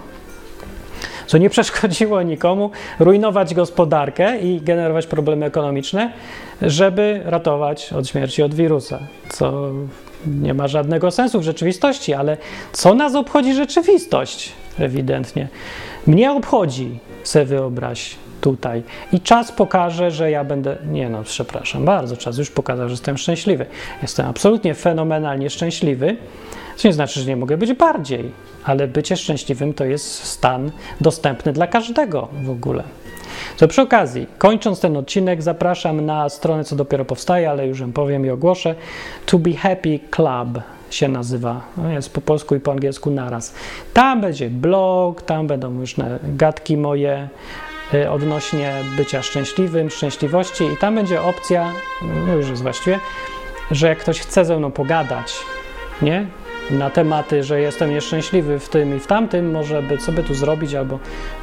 Co nie przeszkodziło nikomu rujnować gospodarkę i generować problemy ekonomiczne, żeby ratować od śmierci od wirusa. Co nie ma żadnego sensu w rzeczywistości, ale co nas obchodzi rzeczywistość? Ewidentnie. Mnie obchodzi, se wyobraź tutaj. I czas pokaże, że ja będę. Nie no, przepraszam bardzo, czas już pokazał, że jestem szczęśliwy. Jestem absolutnie fenomenalnie szczęśliwy. Co nie znaczy, że nie mogę być bardziej, ale bycie szczęśliwym to jest stan dostępny dla każdego w ogóle. Co przy okazji, kończąc ten odcinek, zapraszam na stronę, co dopiero powstaje, ale już ją powiem i ogłoszę. To Be Happy Club się nazywa. No jest po polsku i po angielsku naraz. Tam będzie blog, tam będą już gadki moje, Y, odnośnie bycia szczęśliwym, szczęśliwości i tam będzie opcja, no już jest właściwie, że jak ktoś chce ze mną pogadać, nie? Na tematy, że jestem nieszczęśliwy w tym i w tamtym, może by, co by tu zrobić, albo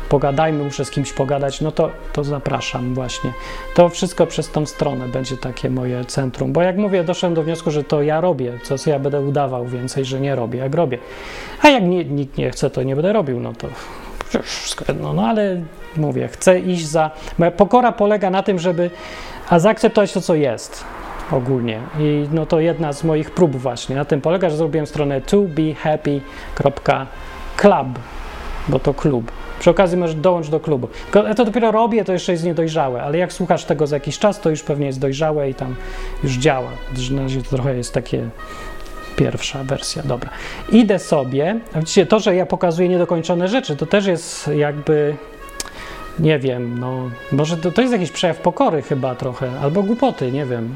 pogadajmy, muszę z kimś pogadać, no to, to zapraszam właśnie. To wszystko przez tą stronę będzie takie moje centrum, bo jak mówię, doszedłem do wniosku, że to ja robię, co ja będę udawał więcej, że nie robię, jak robię. A jak nie, nikt nie chce, to nie będę robił, no to jedno, no ale mówię, chcę iść za... Moja pokora polega na tym, żeby zaakceptować to, co jest ogólnie. I no to jedna z moich prób właśnie na tym polega, że zrobiłem stronę tobehappy.club, bo to klub. Przy okazji możesz dołączyć do klubu. Ja to dopiero robię, to jeszcze jest niedojrzałe, ale jak słuchasz tego za jakiś czas, to już pewnie jest dojrzałe i tam już działa. Na razie to trochę jest takie pierwsza wersja, dobra. Idę sobie, widzicie, to, że ja pokazuję niedokończone rzeczy, to też jest jakby, nie wiem, no, może to, to jest jakiś przejaw pokory chyba trochę, albo głupoty, nie wiem.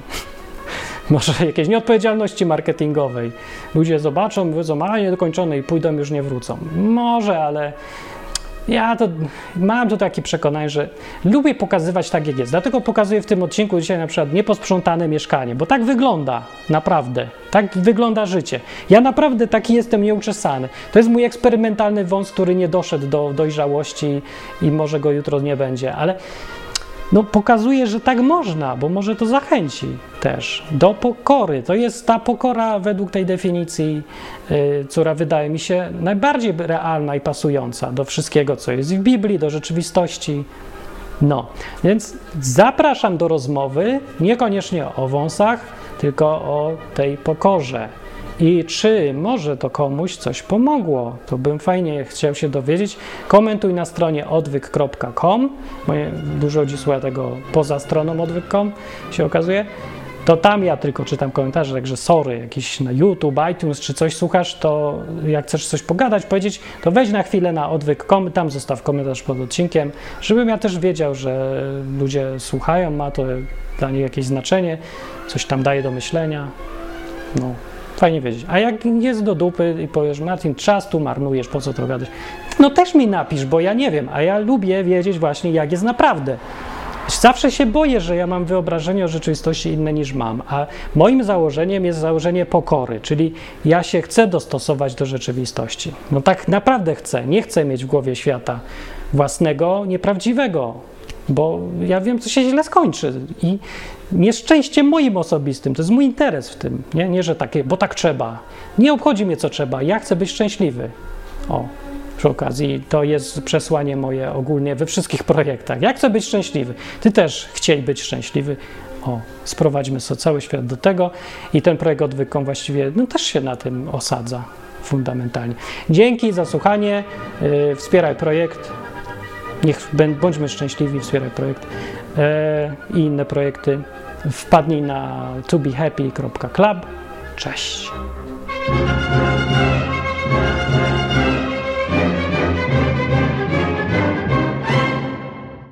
Może jakiejś nieodpowiedzialności marketingowej. Ludzie zobaczą, powiedzą, a niedokończone i pójdą, już nie wrócą. Może, ale ja to mam to takie przekonanie, że lubię pokazywać tak, jak jest. Dlatego pokazuję w tym odcinku dzisiaj na przykład nieposprzątane mieszkanie, bo tak wygląda naprawdę. Tak wygląda życie. Ja naprawdę taki jestem nieuczesany. To jest mój eksperymentalny wąs, który nie doszedł do dojrzałości i może go jutro nie będzie, ale no, pokazuje, że tak można, bo może to zachęci też do pokory. To jest ta pokora według tej definicji, yy, która wydaje mi się najbardziej realna i pasująca do wszystkiego, co jest w Biblii, do rzeczywistości. No, więc zapraszam do rozmowy, niekoniecznie o wąsach, tylko o tej pokorze. I czy może to komuś coś pomogło? To bym fajnie chciał się dowiedzieć. Komentuj na stronie odwyk.com. Dużo ludzi słucha tego poza stroną odwyk.com, się okazuje. To tam ja tylko czytam komentarze, także sorry, jakiś na YouTube, iTunes czy coś słuchasz, to jak chcesz coś pogadać, powiedzieć, to weź na chwilę na odwyk.com, tam zostaw komentarz pod odcinkiem, żebym ja też wiedział, że ludzie słuchają, ma to dla nich jakieś znaczenie, coś tam daje do myślenia. No. Fajnie wiedzieć. A jak jest do dupy i powiesz, Martin, czas tu marnujesz, po co to gadać? No też mi napisz, bo ja nie wiem, a ja lubię wiedzieć właśnie, jak jest naprawdę. Zawsze się boję, że ja mam wyobrażenie o rzeczywistości inne niż mam, a moim założeniem jest założenie pokory, czyli ja się chcę dostosować do rzeczywistości. No tak naprawdę chcę, nie chcę mieć w głowie świata własnego, nieprawdziwego, bo ja wiem, co się źle skończy i nieszczęście moim osobistym, to jest mój interes w tym, nie, nie że takie, bo tak trzeba. Nie obchodzi mnie, co trzeba, ja chcę być szczęśliwy. O, przy okazji, to jest przesłanie moje ogólnie we wszystkich projektach. Ja chcę być szczęśliwy. Ty też chciej być szczęśliwy. O, sprowadźmy sobie cały świat do tego i ten projekt odwykom właściwie no, też się na tym osadza fundamentalnie. Dzięki za słuchanie, yy, wspieraj projekt, niech bądźmy szczęśliwi, wspieraj projekt i inne projekty. Wpadnij na tobehappy.club. Cześć!